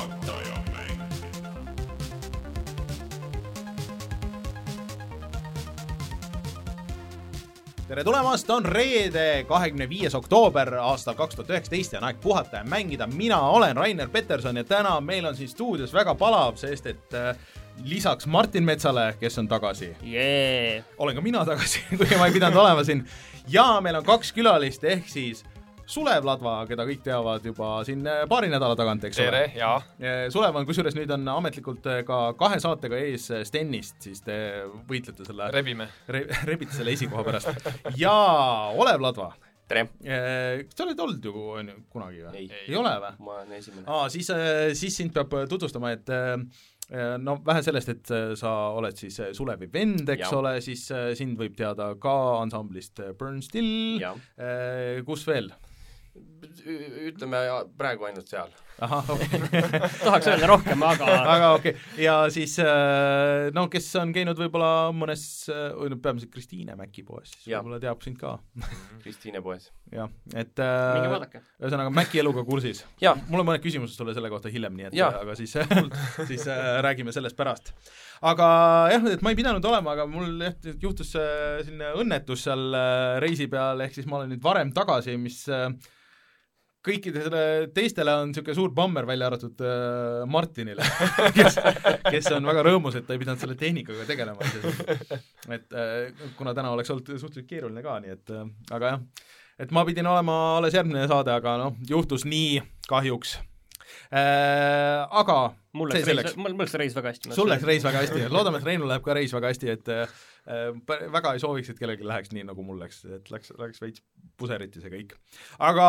juhatajamäng. tere tulemast, on reede, kahekümne viies oktoober aastal kaks tuhat üheksateist ja on aeg puhata ja mängida. mina olen Rainer Peterson ja täna meil on siin stuudios väga palav, sest et äh, lisaks Martin Metsale, kes on tagasi, jee, olen ka mina tagasi, kuigi ma ei pidanud olema siin, ja meil on kaks külalist, ehk siis Sulev Ladva, keda kõik teavad juba siin äh, paari nädala tagant, eks tere ole., jaa. Sulev on kusjuures nüüd on ametlikult äh, ka kahe saatega ees äh, Stenist, siis te võitlete selle rebime. re-, rebite selle esikoha pärast. ja Olev Ladva, tere. sa oled olnud ju on ju kunagi või? ei, ei ole või? ma olen esimene. aa, siis, siis sind peab tutvustama, et äh, no vähe sellest, et äh, sa oled siis äh, Sulevi vend, eks Jaa. ole, siis äh, sind võib teada ka ansamblist äh, Burn Still, kus veel? Ütleme praegu ainult seal. tahaks öelda rohkem, aga aga okei okay., ja siis äh, no kes on käinud võib-olla mõnes, või no peamiselt Kristiine Mäki poes, siis võib-olla teab sind ka, Kristiine poes. jah, et minge äh, vaadake. ühesõnaga Mäki eluga kursis. mul on mõned küsimused sulle selle kohta hiljem, nii et Jaa. aga siis, siis äh, räägime sellest pärast. aga jah, et ma ei pidanud olema, aga mul jah, juhtus äh, selline õnnetus seal äh, reisi peal, ehk siis ma olen nüüd varem tagasi, mis äh, kõikidele teistele on niisugune suur bammer, välja arvatud äh, Martinile, kes, kes on väga rõõmus, et ta ei pidanud selle tehnikaga tegelema. et äh, kuna täna oleks olnud suhteliselt keeruline ka, nii et äh, aga jah, et ma pidin olema alles järgmine saade, aga noh, juhtus nii kahjuks äh,. aga mul läks reis mul läks reis väga hästi. sul läks reis väga hästi, loodame, et Reinul läheb ka reis väga hästi, et äh, väga ei sooviks, et kellelgi läheks nii, nagu mul läks, et läks, läks veits puseriti see kõik. aga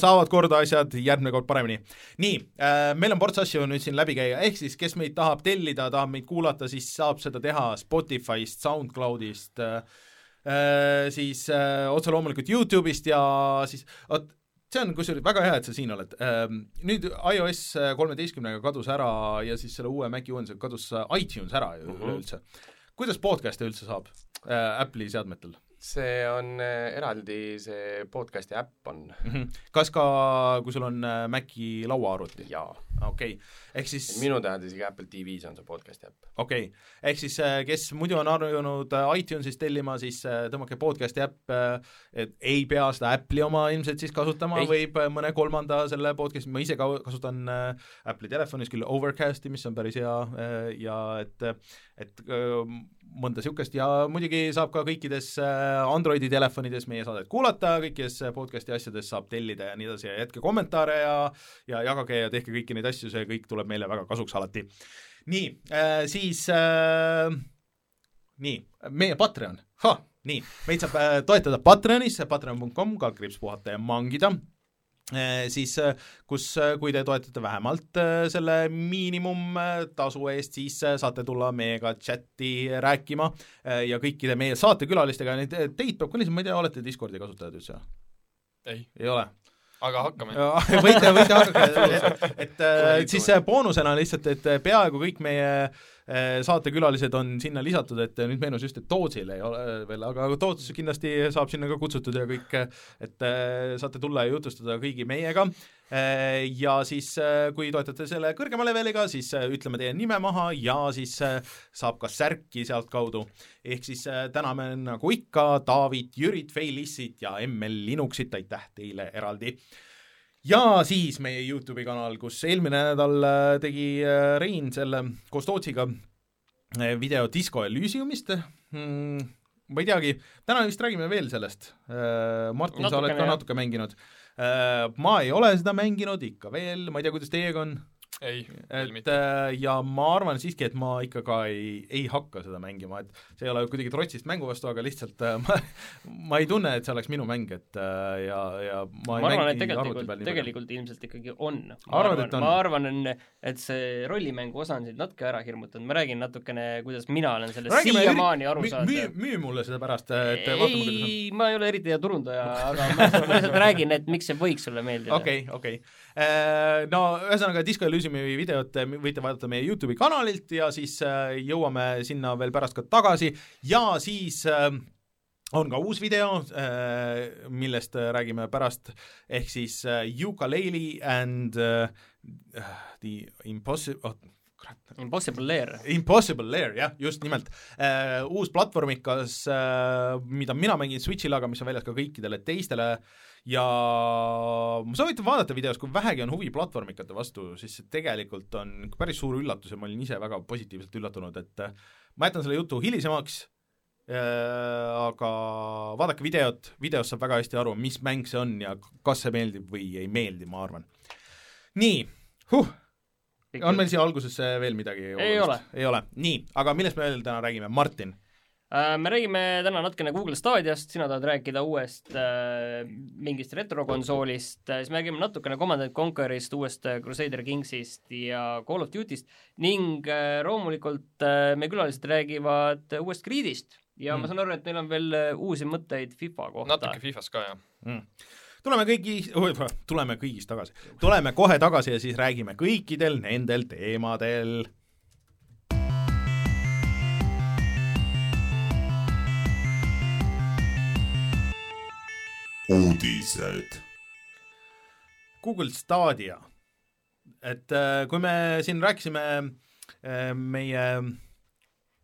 saavad korda asjad järgmine kord paremini. nii äh,, meil on ports asju nüüd siin läbi käia, ehk siis kes meid tahab tellida, tahab meid kuulata, siis saab seda teha Spotify'st, SoundCloud'ist äh,, äh, siis äh, otse loomulikult Youtube'ist ja siis vot see on kusjuures väga hea, et sa siin oled. Nüüd iOS kolmeteistkümnega kadus ära ja siis selle uue Maci uuendusega kadus iTunes ära ju Mhm. üleüldse. Kuidas podcast'e üldse saab äh, Apple'i seadmetel? See on äh, eraldi, see podcast'i äpp on. kas ka, kui sul on äh, Maci lauaarvuti? jaa. okei okay., ehk siis minu teada isegi Apple TV-s on see podcast'i äpp. okei okay., ehk siis äh, kes muidu on harjunud iTunesist tellima, siis tõmmake podcast'i äpp, et ei pea seda Apple'i oma ilmselt siis kasutama, võib mõne kolmanda selle podcast'i, ma ise ka kasutan Apple'i telefonis küll Overcasti, mis on päris hea ja et, et mõnda niisugust ja muidugi saab ka kõikides äh, Androidi telefonides meie saadet kuulata, kõikides äh, podcast'i asjades saab tellida ja nii edasi ja jätke kommentaare ja ja jagage ja tehke kõiki neid asju, see kõik tuleb meile väga kasuks alati. Nii äh,, siis nii, meie Patreon, nii, meid saab toetada Patreonis, patreon.com, kaldkriips puhata ja mangida siis äh, kus, kui te toetate vähemalt äh, selle miinimumtasu eest, siis äh, saate tulla meiega chati rääkima äh, ja kõikide meie saatekülalistega, neid teid peab ka lihtsalt, ma ei tea, olete Discordi kasutajad üldse? ei, ei ole? aga hakkame. võite, võite hakata, et, et äh, siis äh, boonusena lihtsalt, et äh, peaaegu kõik meie äh, saatekülalised on sinna lisatud, et äh, nüüd meenus just, et Tootsil ei ole veel, aga Toots kindlasti saab sinna ka kutsutud ja kõik, et äh, saate tulla ja jutustada kõigi meiega. Äh, ja siis, kui toetate selle kõrgema leveliga, siis äh, ütleme teie nime maha ja siis äh, saab ka särki sealtkaudu. ehk siis äh, täname nagu ikka Taavit, Jürit, Feilissit ja ML Linuxit, aitäh teile eraldi ja siis meie Youtube'i kanal, kus eelmine nädal äh, tegi äh, Rein selle koos Tootsiga äh, video Disco Elysiumist mm,. ma ei teagi, täna vist räägime veel sellest. Martin, sa oled ka natuke mänginud. ma ei ole seda mänginud ikka veel, ma ei tea, kuidas teiega on. ei, veel et mitte. äh, ja ma arvan siiski, et ma ikka ka ei, ei hakka seda mängima, et see ei ole kuidagi trotsist mängu vastu, aga lihtsalt äh, ma, ma ei tunne, et see oleks minu mäng, et äh, ja, ja ma, ma ei arvan, et mängi arvuti tegelikult peal, nii palju. tegelikult ilmselt ikkagi on. Et on? ma arvan, et see rollimängu osa on sind natuke ära hirmutanud, ma räägin natukene, kuidas mina olen sellest siiamaani aru müü, saanud müü,. müü mulle seda pärast, et vaatame, kuidas on. ei, ma ei ole eriti hea turundaja, aga ma lihtsalt- ma räägin, et miks see võiks sulle meeldida. okei, okei. No ühesõnaga Disco Elysiumi videot äh, võite vaadata meie Youtube'i kanalilt ja siis äh, jõuame sinna veel pärast ka tagasi ja siis äh, on ka uus video, millest räägime pärast, ehk siis Ukulele and uh, the impossible oh,, kurat. Impossible Lair. Impossible Lair, jah, just nimelt uh,. Uus platvormikas uh,, mida mina mängin Switch'il, aga mis on väljas ka kõikidele teistele ja ma soovitan vaadata videos, kui vähegi on huvi platvormikate vastu, siis see tegelikult on päris suur üllatus ja ma olin ise väga positiivselt üllatunud, et ma jätan selle jutu hilisemaks Äh, aga vaadake videot, videost saab väga hästi aru, mis mäng see on ja kas see meeldib või ei meeldi, ma arvan. nii, huh, on meil siia algusesse veel midagi? ei ole. ei ole, nii, aga millest me veel täna räägime, Martin? Äh, me räägime täna natukene Google Stadiast, sina tahad rääkida uuest äh, mingist retrokonsoolist, siis me räägime natukene Command and Conquerist, uuest Crusader Kingsist ja Call of Duty'st ning äh, loomulikult äh, meie külalised räägivad uuest Creed'ist ja mm. ma saan aru, et neil on veel äh, uusi mõtteid FIFA kohta. natuke Fifast ka, jah mm. tuleme kõigi, tuleme kõigist tagasi, tuleme kohe tagasi ja siis räägime kõikidel nendel teemadel. Uudised. Google Stadia, et äh, kui me siin rääkisime äh, meie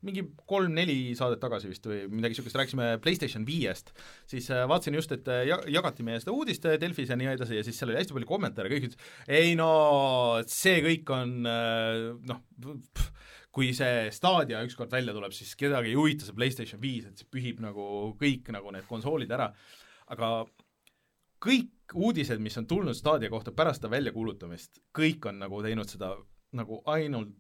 mingi kolm-neli saadet tagasi vist või midagi niisugust, rääkisime PlayStation viiest, siis äh, vaatasin just, et jagati meie seda uudist Delfis ja nii edasi ja siis seal oli hästi palju kommentaare, kõik ütlesid, ei no see kõik on noh, kui see Stadia ükskord välja tuleb, siis kedagi ei huvita see PlayStation viis, et see pühib nagu kõik nagu need konsoolid ära, aga kõik uudised, mis on tulnud Stadia kohta pärast seda väljakuulutamist, kõik on nagu teinud seda nagu ainult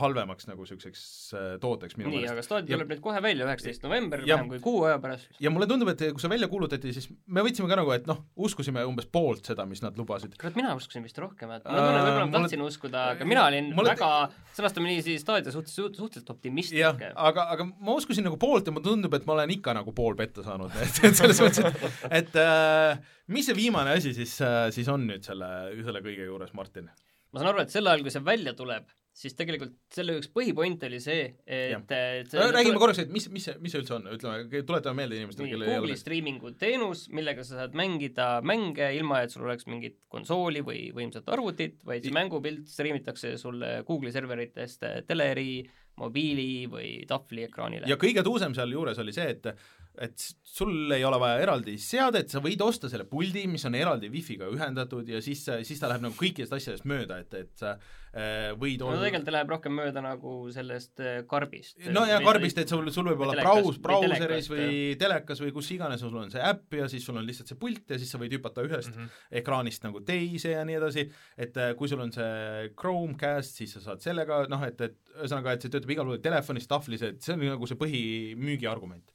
halvemaks nagu niisuguseks äh, tooteks minu nii, aga Stadia tuleb nüüd kohe välja, üheksateist november, vähem kui kuu aja pärast. ja mulle tundub, et kui see välja kuulutati, siis me võtsime ka nagu, et noh, uskusime umbes poolt seda, mis nad lubasid. kurat, mina uskusin vist rohkem, et ma tunnen, võib-olla ma tahtsin mulle... uskuda, aga mina olin mulle... väga, sõnastame nii, siis Stadia suhtes, suhteliselt optimistlik. aga, aga ma uskusin nagu poolt ja mulle tundub, et ma olen ikka nagu pool petta saanud, et, et selles mõttes, et, et äh, mis see viimane asi siis äh,, siis on nüüd selle, selle kõige juures, Martin? ma saan aru, et sel ajal, kui see välja tuleb, siis tegelikult selle üks põhipoint oli see, et, et no, räägime tuleb... korraks, et mis, mis see, mis see üldse on, ütleme, tuletame meelde inimestele, kellel ei ole Google'i striimingu teenus, millega sa saad mängida mänge ilma, et sul oleks mingit konsooli või võimsat arvutit, vaid see mängupilt striimitakse sulle Google'i serveritest teleri, mobiili või tahvliekraanile. ja kõige tuusem sealjuures oli see, et et sul ei ole vaja eraldi seadet, sa võid osta selle puldi, mis on eraldi wifi'ga ühendatud ja siis, siis ta läheb nagu kõikidest asjadest mööda, et, et sa äh, võid no tegelikult ta läheb rohkem mööda nagu sellest äh, karbist. no ja karbist, et sul, sul võib olla braus, brauseris või telekas, või telekas või kus iganes sul on see äpp ja siis sul on lihtsalt see pult ja siis sa võid hüpata ühest mm -hmm. ekraanist nagu teise ja nii edasi, et äh, kui sul on see Chromecast, siis sa saad sellega, noh et, et ühesõnaga, et see töötab igal pool telefonis, tahvlis, et see on nagu see põhimüügiargument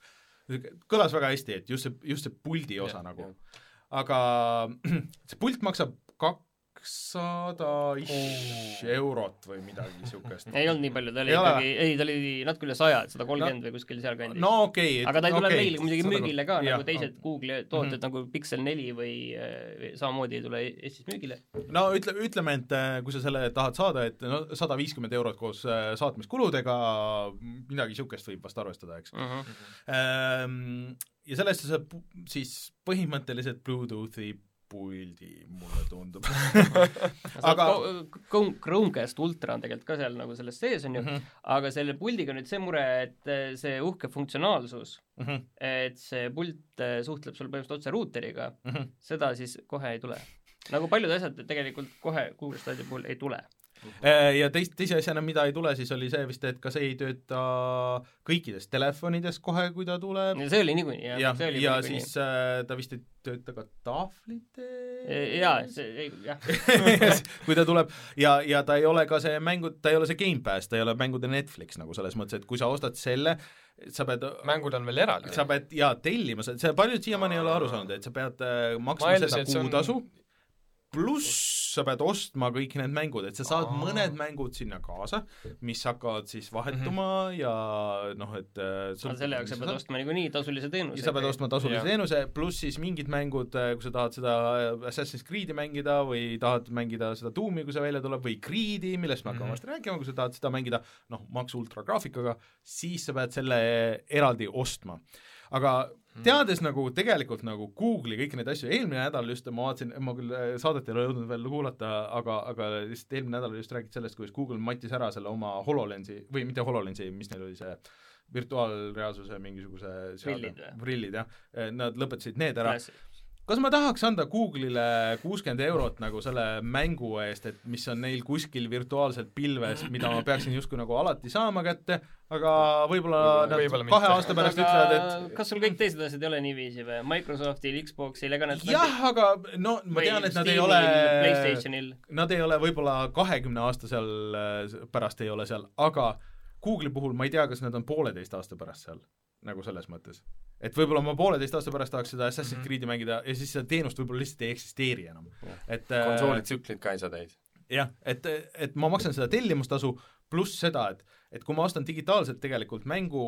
kõlas väga hästi, et just see, just see puldi osa ja, nagu. aga see pult maksab kak-, kakssada oh. eurot või midagi niisugust. ei olnud nii palju, ta oli ei ikkagi, ei ta oli natuke üle saja, et sada kolmkümmend no, või kuskil sealkandis. no okei okay,. aga ta ei tule okay, meil muidugi müügile ka, nagu teised Google'i tooted mm -hmm. nagu Pixel neli või samamoodi ei tule Eestis müügile. no ütle, ütleme, et äh, kui sa selle tahad saada, et no sada viiskümmend eurot koos äh, saatmiskuludega, midagi niisugust võib vast arvestada, eks mm. -hmm. ja selle eest sa saad siis põhimõtteliselt Bluetoothi puldi, mulle tundub aga Chromecast Ultra on tegelikult ka seal nagu selles sees, on ju mm, -hmm. aga selle puldiga on nüüd see mure, et eh, see uhke funktsionaalsus mm, -hmm. et see pult eh, suhtleb sul põhimõtteliselt otse ruuteriga mm, -hmm. seda siis kohe ei tule. nagu paljud asjad tegelikult kohe Google Stadia puhul ei tule ja teist, teise asjana, mida ei tule, siis oli see vist, et kas ei tööta kõikides telefonides kohe, kui ta tuleb. see oli niikuinii, jah. ja, ja, ja siis äh, ta vist ei tööta ka tahvlite jaa, see, jah kui ta tuleb ja, ja ta ei ole ka see mängu, ta ei ole see Gamepass, ta ei ole mängude Netflix nagu selles mõttes, et kui sa ostad selle, sa pead mängud on veel eraldi. sa pead jaa, tellima, see paljud siiamaani ei ole aru saanud, et sa pead äh, maksma seda kuutasu on pluss sa pead ostma kõik need mängud, et sa saad Aa. mõned mängud sinna kaasa, mis hakkavad siis vahetuma mm -hmm. ja noh, et äh, aga selle jaoks sa pead ostma niikuinii tasulise teenuse. sa pead ostma tasulise ja. teenuse, pluss siis mingid mängud, äh, kui sa tahad seda Assassin's Creed'i mängida või tahad mängida seda Doomi, kui see välja tuleb, või Creed'i, millest me hakkame varsti mm -hmm. rääkima, kui sa tahad seda mängida noh, Max Ultra graafikaga, siis sa pead selle eraldi ostma. aga teades nagu tegelikult nagu Google'i kõiki neid asju, eelmine nädal just ma vaatasin, ma küll äh, saadet ei ole jõudnud veel kuulata, aga, aga lihtsalt eelmine nädal just räägiti sellest, kuidas Google mattis ära selle oma HoloLensi või mitte HoloLensi, mis neil oli see virtuaalreaalsuse mingisuguse Prillid prillid jah, nad lõpetasid need ära kas ma tahaks anda Google'ile kuuskümmend eurot nagu selle mängu eest, et mis on neil kuskil virtuaalselt pilves, mida ma peaksin justkui nagu alati saama kätte, aga võib-olla nad Võib-olla kahe aasta pärast aga ütlevad, et kas sul kõik teised asjad ei ole niiviisi või? Microsoftil, Xboxil, ega need jah, aga no ma tean, et nad Steamil, ei ole Playstationil Nad ei ole võib-olla kahekümne aasta seal äh, pärast ei ole seal, aga Google'i puhul ma ei tea, kas nad on pooleteist aasta pärast seal, nagu selles mõttes. et võib-olla ma pooleteist aasta pärast tahaks seda Assassin's Mhm. Creed'i mängida ja siis seda teenust võib-olla lihtsalt ei eksisteeri enam. et äh, konsoolitsüklid ka ei saa täis. jah, et, et ma maksan seda tellimustasu pluss seda, et et kui ma ostan digitaalselt tegelikult mängu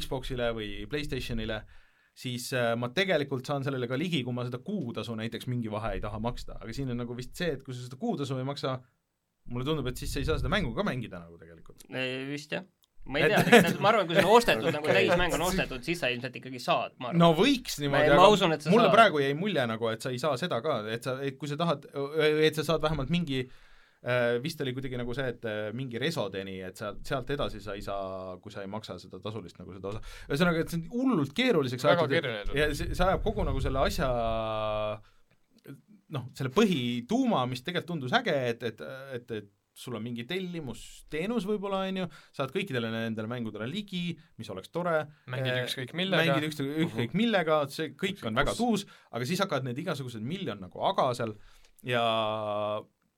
Xboxile või Playstationile, siis äh, ma tegelikult saan sellele ka ligi, kui ma seda kuutasu näiteks mingi vahe ei taha maksta, aga siin on nagu vist see, et kui sa seda kuutasu ei maksa, mulle tundub, et siis sa ei saa seda mängu ka mängida nagu tegelikult. Vist jah. ma ei tea, ma arvan, kui see on ostetud nagu Okei. täismäng on ostetud, siis sa ilmselt ikkagi saad, ma arvan. no võiks niimoodi, ma usun, et sa mulle saad. praegu jäi mulje nagu, et sa ei saa seda ka, et sa, et kui sa tahad, et sa saad vähemalt mingi äh, vist oli kuidagi nagu see, et äh, mingi resodeni, et sa sealt edasi sa ei saa, kui sa ei maksa seda tasulist nagu seda osa. ühesõnaga, et see on hullult keeruliseks aetud, ja see, see ajab kogu nagu selle asja noh, selle põhituuma, mis tegelikult tundus äge, et, et, et, et sul on mingi tellimusteenus võib-olla, on ju, saad kõikidele nendele mängudele ligi, mis oleks tore, mängid Eh, ükskõik millega. mängid. ükskõik, ükskõik millega, see kõik on väga tuus, aga siis hakkavad need igasugused miljon nagu aga seal ja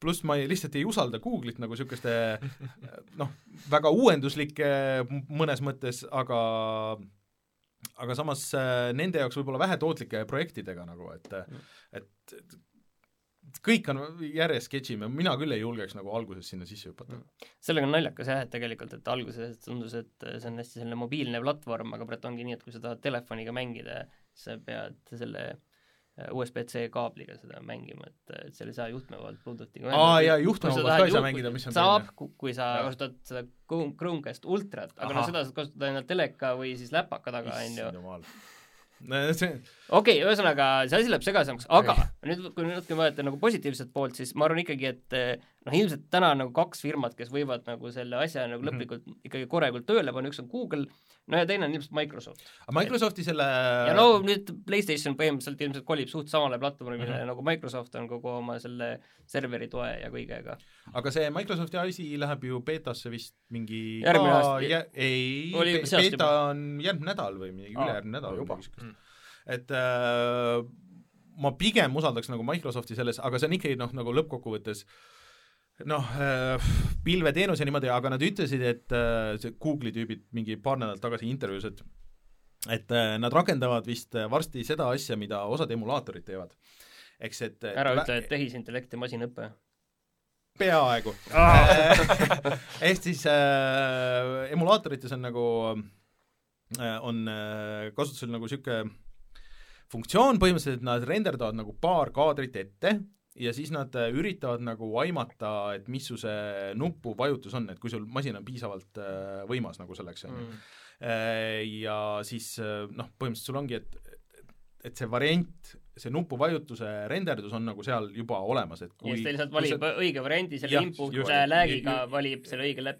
pluss ma ei, lihtsalt ei usalda Google'it nagu niisuguste noh, väga uuenduslike mõnes mõttes, aga aga samas äh, nende jaoks võib-olla vähetootlike projektidega nagu, et et et kõik on järjest sketšim ja mina küll ei julgeks nagu alguses sinna sisse hüpata. sellega on naljakas jah, et tegelikult, et alguses tundus, et see on hästi selline mobiilne platvorm, aga praegu ongi nii, et kui sa tahad telefoniga mängida, sa pead selle äh, USB-C kaabliga seda mängima, et, et seal ei saa juhtme pealt Bluetoothiga aa jaa, juhtme sa pealt ka ei saa mängida, mis on saab, kui sa Jah. kasutad seda Chrome- Chromecast ultrat, aga no seda saad kasutada ainult teleka või siis läpaka taga, on ju okei ühesõnaga see asi läheb segasemaks, aga nüüd, kui natuke vaadata nagu positiivset poolt, siis ma arvan ikkagi, et noh, ilmselt täna on nagu kaks firmat, kes võivad nagu selle asja nagu Mhm. lõplikult ikkagi korralikult tööle panna, üks on Google, no ja teine on ilmselt Microsoft. aga Microsofti selle ja no nüüd PlayStation põhimõtteliselt ilmselt kolib suht samale platvormile Mhm. nagu Microsoft on kogu oma selle serveri toe ja kõigega. aga see Microsofti asi läheb ju beetasse vist mingi Järgmine aasta. ei beeta on järgmine nädal või mingi ülejärgmine nädal juba. Mm. et äh, ma pigem usaldaks nagu Microsofti selles, aga see on ikkagi noh, nagu lõppkokkuvõttes noh äh,, pilveteenus ja niimoodi, aga nad ütlesid, et äh, see Google'i tüübid mingi paar nädalat tagasi intervjuus, et et äh, nad rakendavad vist varsti seda asja, mida osad emulaatorid teevad. eks et, ära ütle, et tehisintellekt ja masinõpe. peaaegu ehk siis äh, emulaatorites on nagu äh, on äh, kasutusel nagu niisugune funktsioon põhimõtteliselt, nad renderdavad nagu paar kaadrit ette ja siis nad äh, üritavad nagu aimata, et mis su see nupuvajutus on, et kui sul masin on piisavalt äh, võimas nagu selleks, on ju. Äh, ja siis noh, põhimõtteliselt sul ongi, et et see variant, see nupuvajutuse renderdus on nagu seal juba olemas, et ja kui siis ta lihtsalt valib sa- õige variandi selle Jah, input just. lag'iga valib selle õige Jah,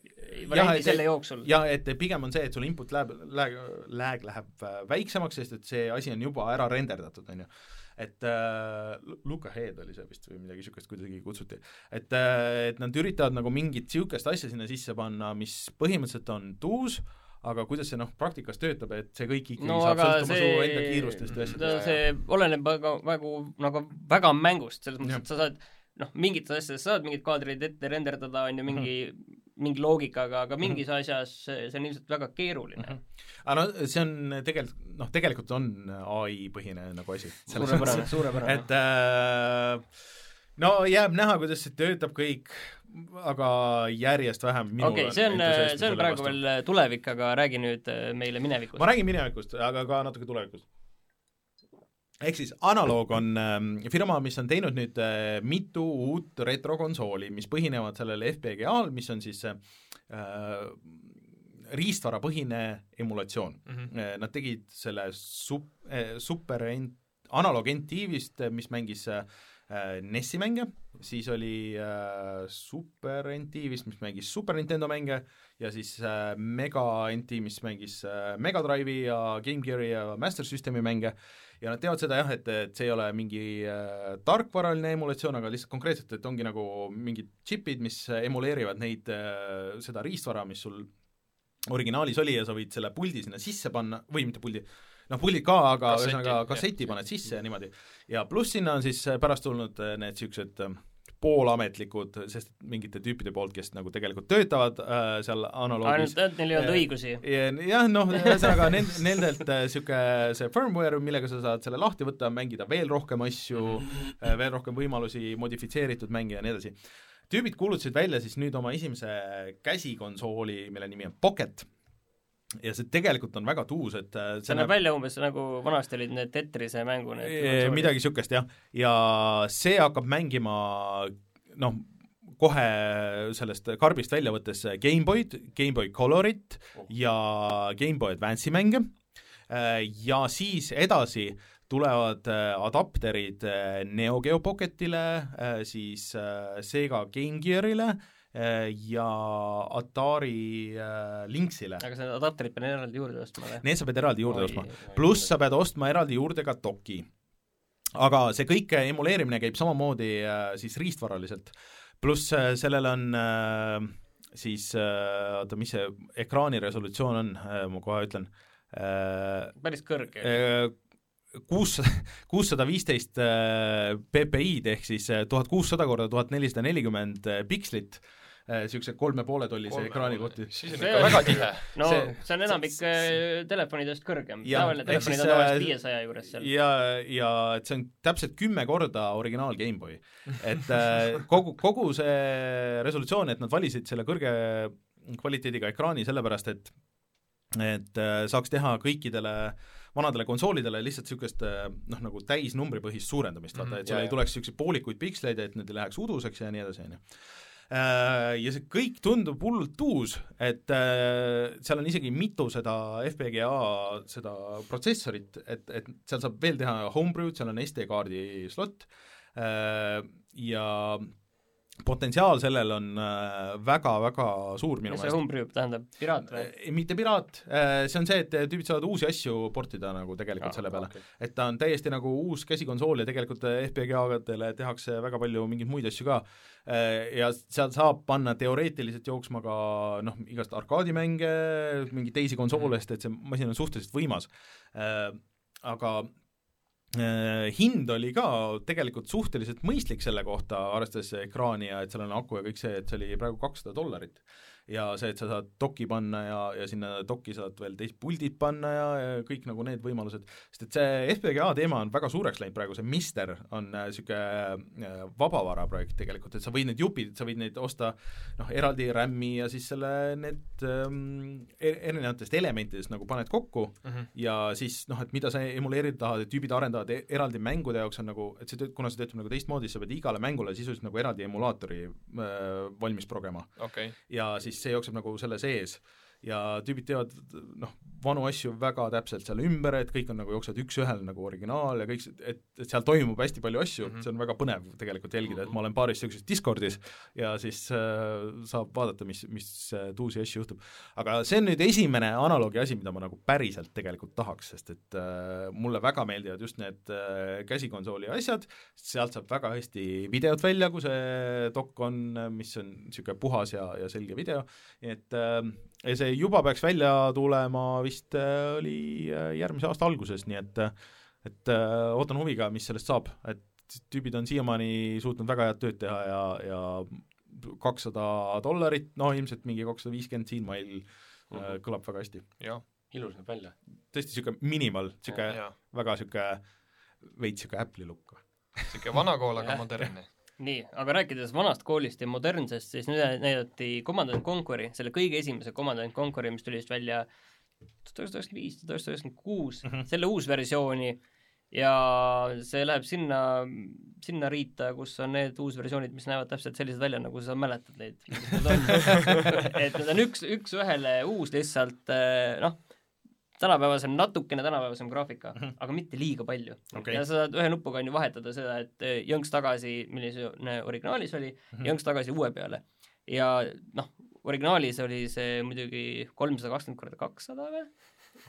variandi et- selle jooksul. ja et pigem on see, et sul input läheb, lag, lag läheb äh, väiksemaks, sest et see asi on juba ära renderdatud, on ju. Et äh, Lu- Luka Head oli see vist või midagi niisugust kuidagi kutsuti, et äh, et nad üritavad nagu mingit niisugust asja sinna sisse panna, mis põhimõtteliselt on tuus, aga kuidas see noh, praktikas töötab, et see kõik ikkagi no saab sõltuma su enda see kiirustest ja, no asjadest. see oleneb väga, väga nagu väga mängust, selles mõttes, et sa saad noh, mingites asjades saad mingid kaadrid ette renderdada, on ju, mingi Mhm. Mingi loogikaga, aga mingis asjas see on ilmselt väga keeruline. Mhm. aga no see on tegelikult, noh tegelikult on ai põhine nagu asi. suurepärane, suurepärane. et äh, no jääb näha, kuidas see töötab kõik, aga järjest vähem minul okei, see on, see on praegu vastu. veel tulevik, aga räägi nüüd äh, meile minevikust ma. räägin minevikust, aga ka natuke tulevikust. Ehk siis Analoog on ähm, firma, mis on teinud nüüd äh, mitu uut retrokonsooli, mis põhinevad sellel FPGA-l, mis on siis äh, riistvarapõhine emulatsioon mm.. Nad tegid selle sup-, super ent-, analoog NT-vist, mis mängis äh, NES-i mänge, siis oli äh, Super NT vist, mis mängis Super Nintendo mänge ja siis äh, Mega NT, mis mängis äh, Mega Drive'i ja Game Gear'i ja Master Systemi mänge ja nad teevad seda jah, et, et see ei ole mingi äh, tarkvaraline emulatsioon, aga lihtsalt konkreetselt, et ongi nagu mingid džipid, mis emuleerivad neid äh,, seda riistvara, mis sul originaalis oli ja sa võid selle puldi sinna sisse panna, või mitte puldi, noh puldid ka, aga Kasseti, ühesõnaga jah. kasseti paned sisse ja niimoodi. ja pluss sinna on siis pärast tulnud äh, need niisugused äh, poolametlikud, sest mingite tüüpide poolt, kes nagu tegelikult töötavad äh, seal analoogis ainult, neil ei olnud õigusi. Ja- jah, noh, ühesõnaga nend-, nendelt niisugune see firmware, millega sa saad selle lahti võtta, mängida veel rohkem asju, veel rohkem võimalusi, modifitseeritud mänge ja nii edasi. tüübid kuulutasid välja siis nüüd oma esimese käsikonsooli, mille nimi on Pocket ja see tegelikult on väga tuus, et äh, see näeb välja umbes nagu vanasti olid need Tetrise mängu need midagi niisugust jah, ja see hakkab mängima noh, kohe sellest karbist välja võttes GameBoy'd, GameBoy Colorit ja GameBoy Advance'i mänge. Ja siis edasi tulevad äh, adapterid äh, Neo Geo Pocketile, siis äh, Sega Game Gearile äh, ja Atari äh, Lynxile. aga see adapterit pean eraldi juurde ostma või? Need sa pead eraldi juurde ostma. pluss sa pead ostma eraldi juurde ka doki. aga see kõik emuleerimine käib samamoodi äh, siis riistvaraliselt, pluss äh, sellel on äh, siis äh, oota, mis see ekraani resolutsioon on äh,, ma kohe ütlen äh,, päris kõrge. kuussada, kuussada viisteist äh, PPI-d ehk siis äh, tuhat kuussada korda tuhat nelisada nelikümmend äh, pikslit, niisuguse kolme poole tollise ekraani kohti. siis on See ikka on- väga tihe. no see- see, on enamik äh, telefonidest kõrgem. Tavaline telefonid siis, on tavaliselt äh, viiesaja juures seal. ja, ja et see on täpselt kümme korda originaal GameBoy. et äh, kogu, kogu see resolutsioon, et nad valisid selle kõrge kvaliteediga ekraani sellepärast, et et äh, saaks teha kõikidele vanadele konsoolidele lihtsalt niisugust äh, noh, nagu täisnumbripõhist suurendamist, vaata, Mhm, et sul jaa, ei tuleks niisuguseid poolikuid piksleid, et need ei läheks uduseks ja nii edasi, on ju. Ja see kõik tundub hullult uus, et äh, seal on isegi mitu seda FPGA seda protsessorit, et, et seal saab veel teha homebrew'd, seal on SD-kaardi slot. Äh, ja potentsiaal sellel on äh, väga-väga suur minu mis see meelest. homebrew tähendab, piraat või? Ei, mitte piraat, see on see, et tüübid saavad uusi asju portida nagu tegelikult Aa, selle peale okei. et ta on täiesti nagu uus käsikonsool ja tegelikult FPGA-dele tehakse väga palju mingeid muid asju ka. ja seal saab panna teoreetiliselt jooksma ka noh, igast arkaadimänge, mingeid teisi konsoole, sest et see masin on suhteliselt võimas. aga äh, hind oli ka tegelikult suhteliselt mõistlik selle kohta, arvestades ekraani ja et seal on aku ja kõik see, et see oli praegu kakssada dollarit. Ja see, et sa saad doki panna ja, ja sinna doki saad veel teist puldid panna ja, ja kõik nagu need võimalused, sest et see FPGA teema on väga suureks läinud praegu, see Mister on niisugune vabavara projekt tegelikult, et sa võid need jupid, sa võid neid osta noh, eraldi RAM-i ja siis selle, need ähm, e- erinevatest elementidest nagu paned kokku Mhm. ja siis noh, et mida sa emuleerida tahad, et tüübid arendavad e- eraldi mängude jaoks on nagu, et see tööt-, kuna see töötab nagu teistmoodi, siis sa pead igale mängule sisuliselt nagu eraldi emulaatori äh, valmis progema. okei, ja siis see jookseb nagu selle sees ja tüübid teevad noh, vanu asju väga täpselt seal ümber, et kõik on nagu jooksevad üks-ühele nagu originaal ja kõik, et, et seal toimub hästi palju asju mm. -hmm. see on väga põnev tegelikult jälgida, et ma olen paaris niisuguses Discordis ja siis äh, saab vaadata, mis, mis äh, uusi asju juhtub. aga see on nüüd esimene analoogi asi, mida ma nagu päriselt tegelikult tahaks, sest et äh, mulle väga meeldivad just need äh, käsikonsooli asjad, sealt saab väga hästi videot välja, kui see dok on, mis on niisugune puhas ja, ja selge video, et äh, ja see juba peaks välja tulema vist äh, oli äh, järgmise aasta alguses, nii et et äh, ootan huviga, mis sellest saab, et tüübid on siiamaani suutnud väga head tööd teha ja, ja kakssada dollarit, no ilmselt mingi kakssada viiskümmend siinmail äh, kõlab väga hästi. jah, ilus näeb välja. tõesti niisugune minimal, niisugune väga niisugune veits niisugune Apple'i lukk. sihuke vana kool, aga modernne. nii, aga rääkides vanast koolist ja modernsest, siis nüüd näidati Command and Conquer'i, selle kõige esimese Command and Conquer'i, mis tuli vist välja tuhat üheksasada üheksakümmend viis, tuhat üheksasada üheksakümmend kuus. Mhm., selle uusversiooni ja see läheb sinna, sinna riita, kus on need uusversioonid, mis näevad täpselt sellised välja, nagu sa mäletad neid, et need on. Üks, üks-ühele uus lihtsalt eh, noh, tänapäevasem, natukene tänapäevasem graafika mm, -hmm. aga mitte liiga palju Okei. ja sa saad ühe nupuga on ju vahetada seda, et eh, jõnks tagasi, milline originaalis oli mm. -hmm. jõnks tagasi uue peale. ja noh, originaalis oli see muidugi kolmsada kakskümmend korda kakssada või?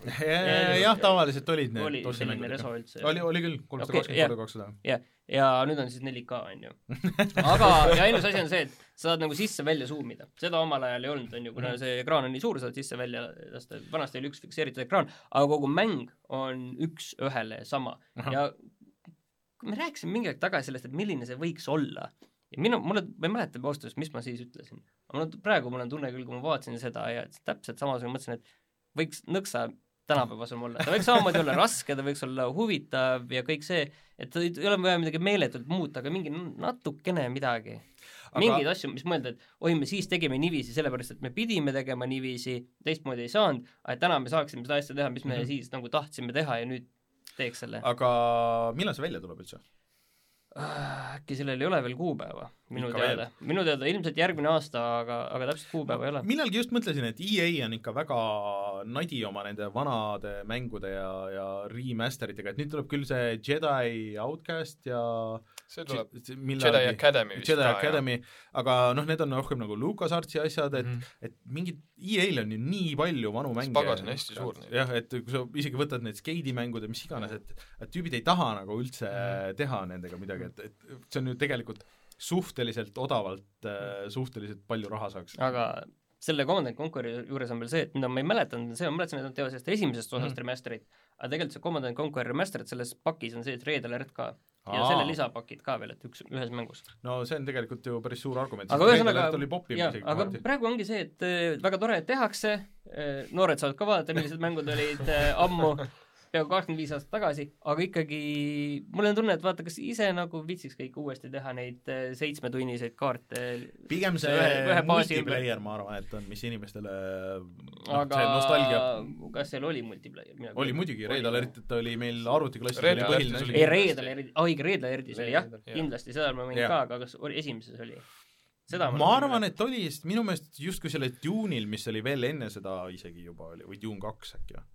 jah, tavaliselt olid need oli selline reso üldse. oli, oli küll, kolmsada kakskümmend korda kakssada. jah, ja nüüd on siis 4K, on ju. aga, ja ainus asi on see, et sa saad nagu sisse-välja zoom ida. seda omal ajal ei olnud, on ju, kuna Mhm. see ekraan on nii suur, saad sisse-välja lasta, vanasti oli üks fikseeritud ekraan, aga kogu mäng on üks-ühele sama. Ja kui me rääkisime mingi aeg tagasi sellest, et milline see võiks olla, ja minu, mulle, ma ei mäleta ausalt öeldes, mis ma siis ütlesin. aga mul on, praegu mul on tunne küll, kui ma vaatasin seda ja täpselt samasugune mõtlesin, et võiks nõksa tänapäevasem olla, ta võiks samamoodi olla raske, ta võiks olla huvitav ja kõik see, et ei ei ole vaja midagi meeletult muuta, aga mingi natukene midagi Aga- mingeid asju, mis mõelda, et oi, me siis tegime niiviisi, sellepärast et me pidime tegema niiviisi, teistmoodi ei saanud, aga täna me saaksime seda asja teha, mis me mm. -hmm. siis nagu tahtsime teha ja nüüd teeks selle. aga millal see välja tuleb üldse? Äkki sellel ei ole veel kuupäeva, minu Ikka teada. minu teada ilmselt järgmine aasta, aga, aga täpselt kuupäeva ei ole. millalgi just mõtlesin, et EA on ikka väga nadi oma nende vanade mängude ja, ja remaster itega, et nüüd tuleb küll see Jedi Outcast ja see tuleb J- Jedi Academy vist Jedi ka, Academy, aga noh, need on rohkem nagu LucasArtsi asjad, et Mhm. et mingid, EA-l on ju nii palju vanu mänge. pagas on hästi suur neid. jah, et kui sa isegi võtad need skeidimängud ja mis iganes, et, et tüübid ei taha nagu üldse Mhm. teha nendega midagi, et, et see on ju tegelikult suhteliselt odavalt äh, suhteliselt palju raha saaks. aga selle Command Conqueri juures on veel see, et mida ma ei mäletanud, see ma mäletasin, et nad teevad sellest esimesest osast mm remaster'it, aga tegelikult see Command Conquer remaster'it selles pakis on sees Red Alert ka ja Aa. selle lisapakid ka veel, et üks, ühes mängus. no see on tegelikult ju päris suur argument. aga ühesõnaga, oli popim isegi aga kohati. praegu ongi see, et äh, väga tore, et tehakse, noored saavad ka vaadata, millised mängud olid äh, ammu, peaaegu kakskümmend viis aastat tagasi, aga ikkagi mul on tunne, et vaata, kas ise nagu viitsiks kõik uuesti teha neid äh, seitsmetunniseid kaarte pigem see ühe- ühe multiplayer, ma arvan, et on, mis inimestele noh, aga see nostalgia kas seal oli multiplayer? oli muidugi, Red Alert, et oli meil arvutiklassis oli põhiline ei, Red Alertis, aa õige, Red Alertis oli jah Alert,, kindlasti, seda ma Jah. ka, aga kas oli, esimeses oli? seda ma arvan, et oli, sest minu meelest justkui selle Dune'il, mis oli veel enne seda isegi juba oli, või Dune kaks äkki või?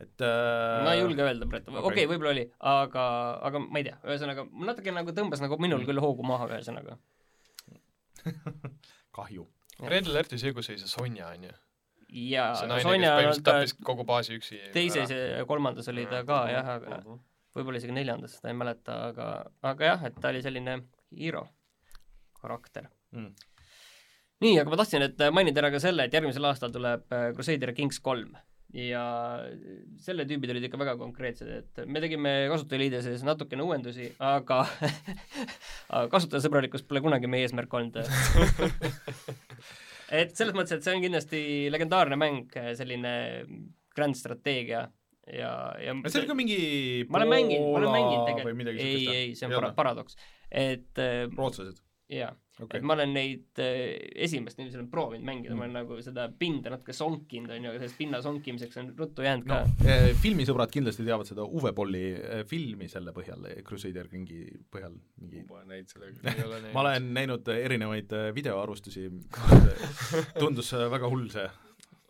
Et äh, ma ei julge öelda praegu, okei okei. okay,, võib-olla oli, aga, aga ma ei tea, ühesõnaga natuke nagu tõmbas nagu minul Mm. küll hoogu maha, ühesõnaga. kahju. Red Alerti see, kus oli see Sonja, on ju. ja see naine, kes Sonja on põhimõtteliselt ta kogu baasi üksi teises ja kolmandas oli ta ka jah, aga võib-olla isegi neljandas, seda ei mäleta, aga, aga jah, et ta oli selline hero karakter Mm. nii, aga ma tahtsin, et mainida ära ka selle, et järgmisel aastal tuleb äh, Crusader Kings kolm ja selle tüübid olid ikka väga konkreetsed, et me tegime kasutajaliide sees natukene uuendusi, aga kasutajasõbralikkus pole kunagi meie eesmärk olnud. et selles mõttes, et see on kindlasti legendaarne mäng, selline grand strateegia ja, ja aga see oli ka mingi ma olen mänginud, ma olen mänginud tegelikult, ei, ei, see on para- paradoks. et äh, rootslased, jaa, okei et. ma olen neid äh, esimest niiviisi olen proovinud mängida, ma olen nagu seda pinda natuke sonkinud, on ju, aga sellest pinna sonkimiseks on ruttu jäänud no ka. eh, filmisõbrad kindlasti teavad seda Uwe Bolli eh, filmi selle põhjal, Crusader Kingi põhjal, mingi ma olen näinud seda küll. ei ole näinud. ma olen näinud eh, erinevaid eh, videoarvustusi, tundus eh, väga hull see.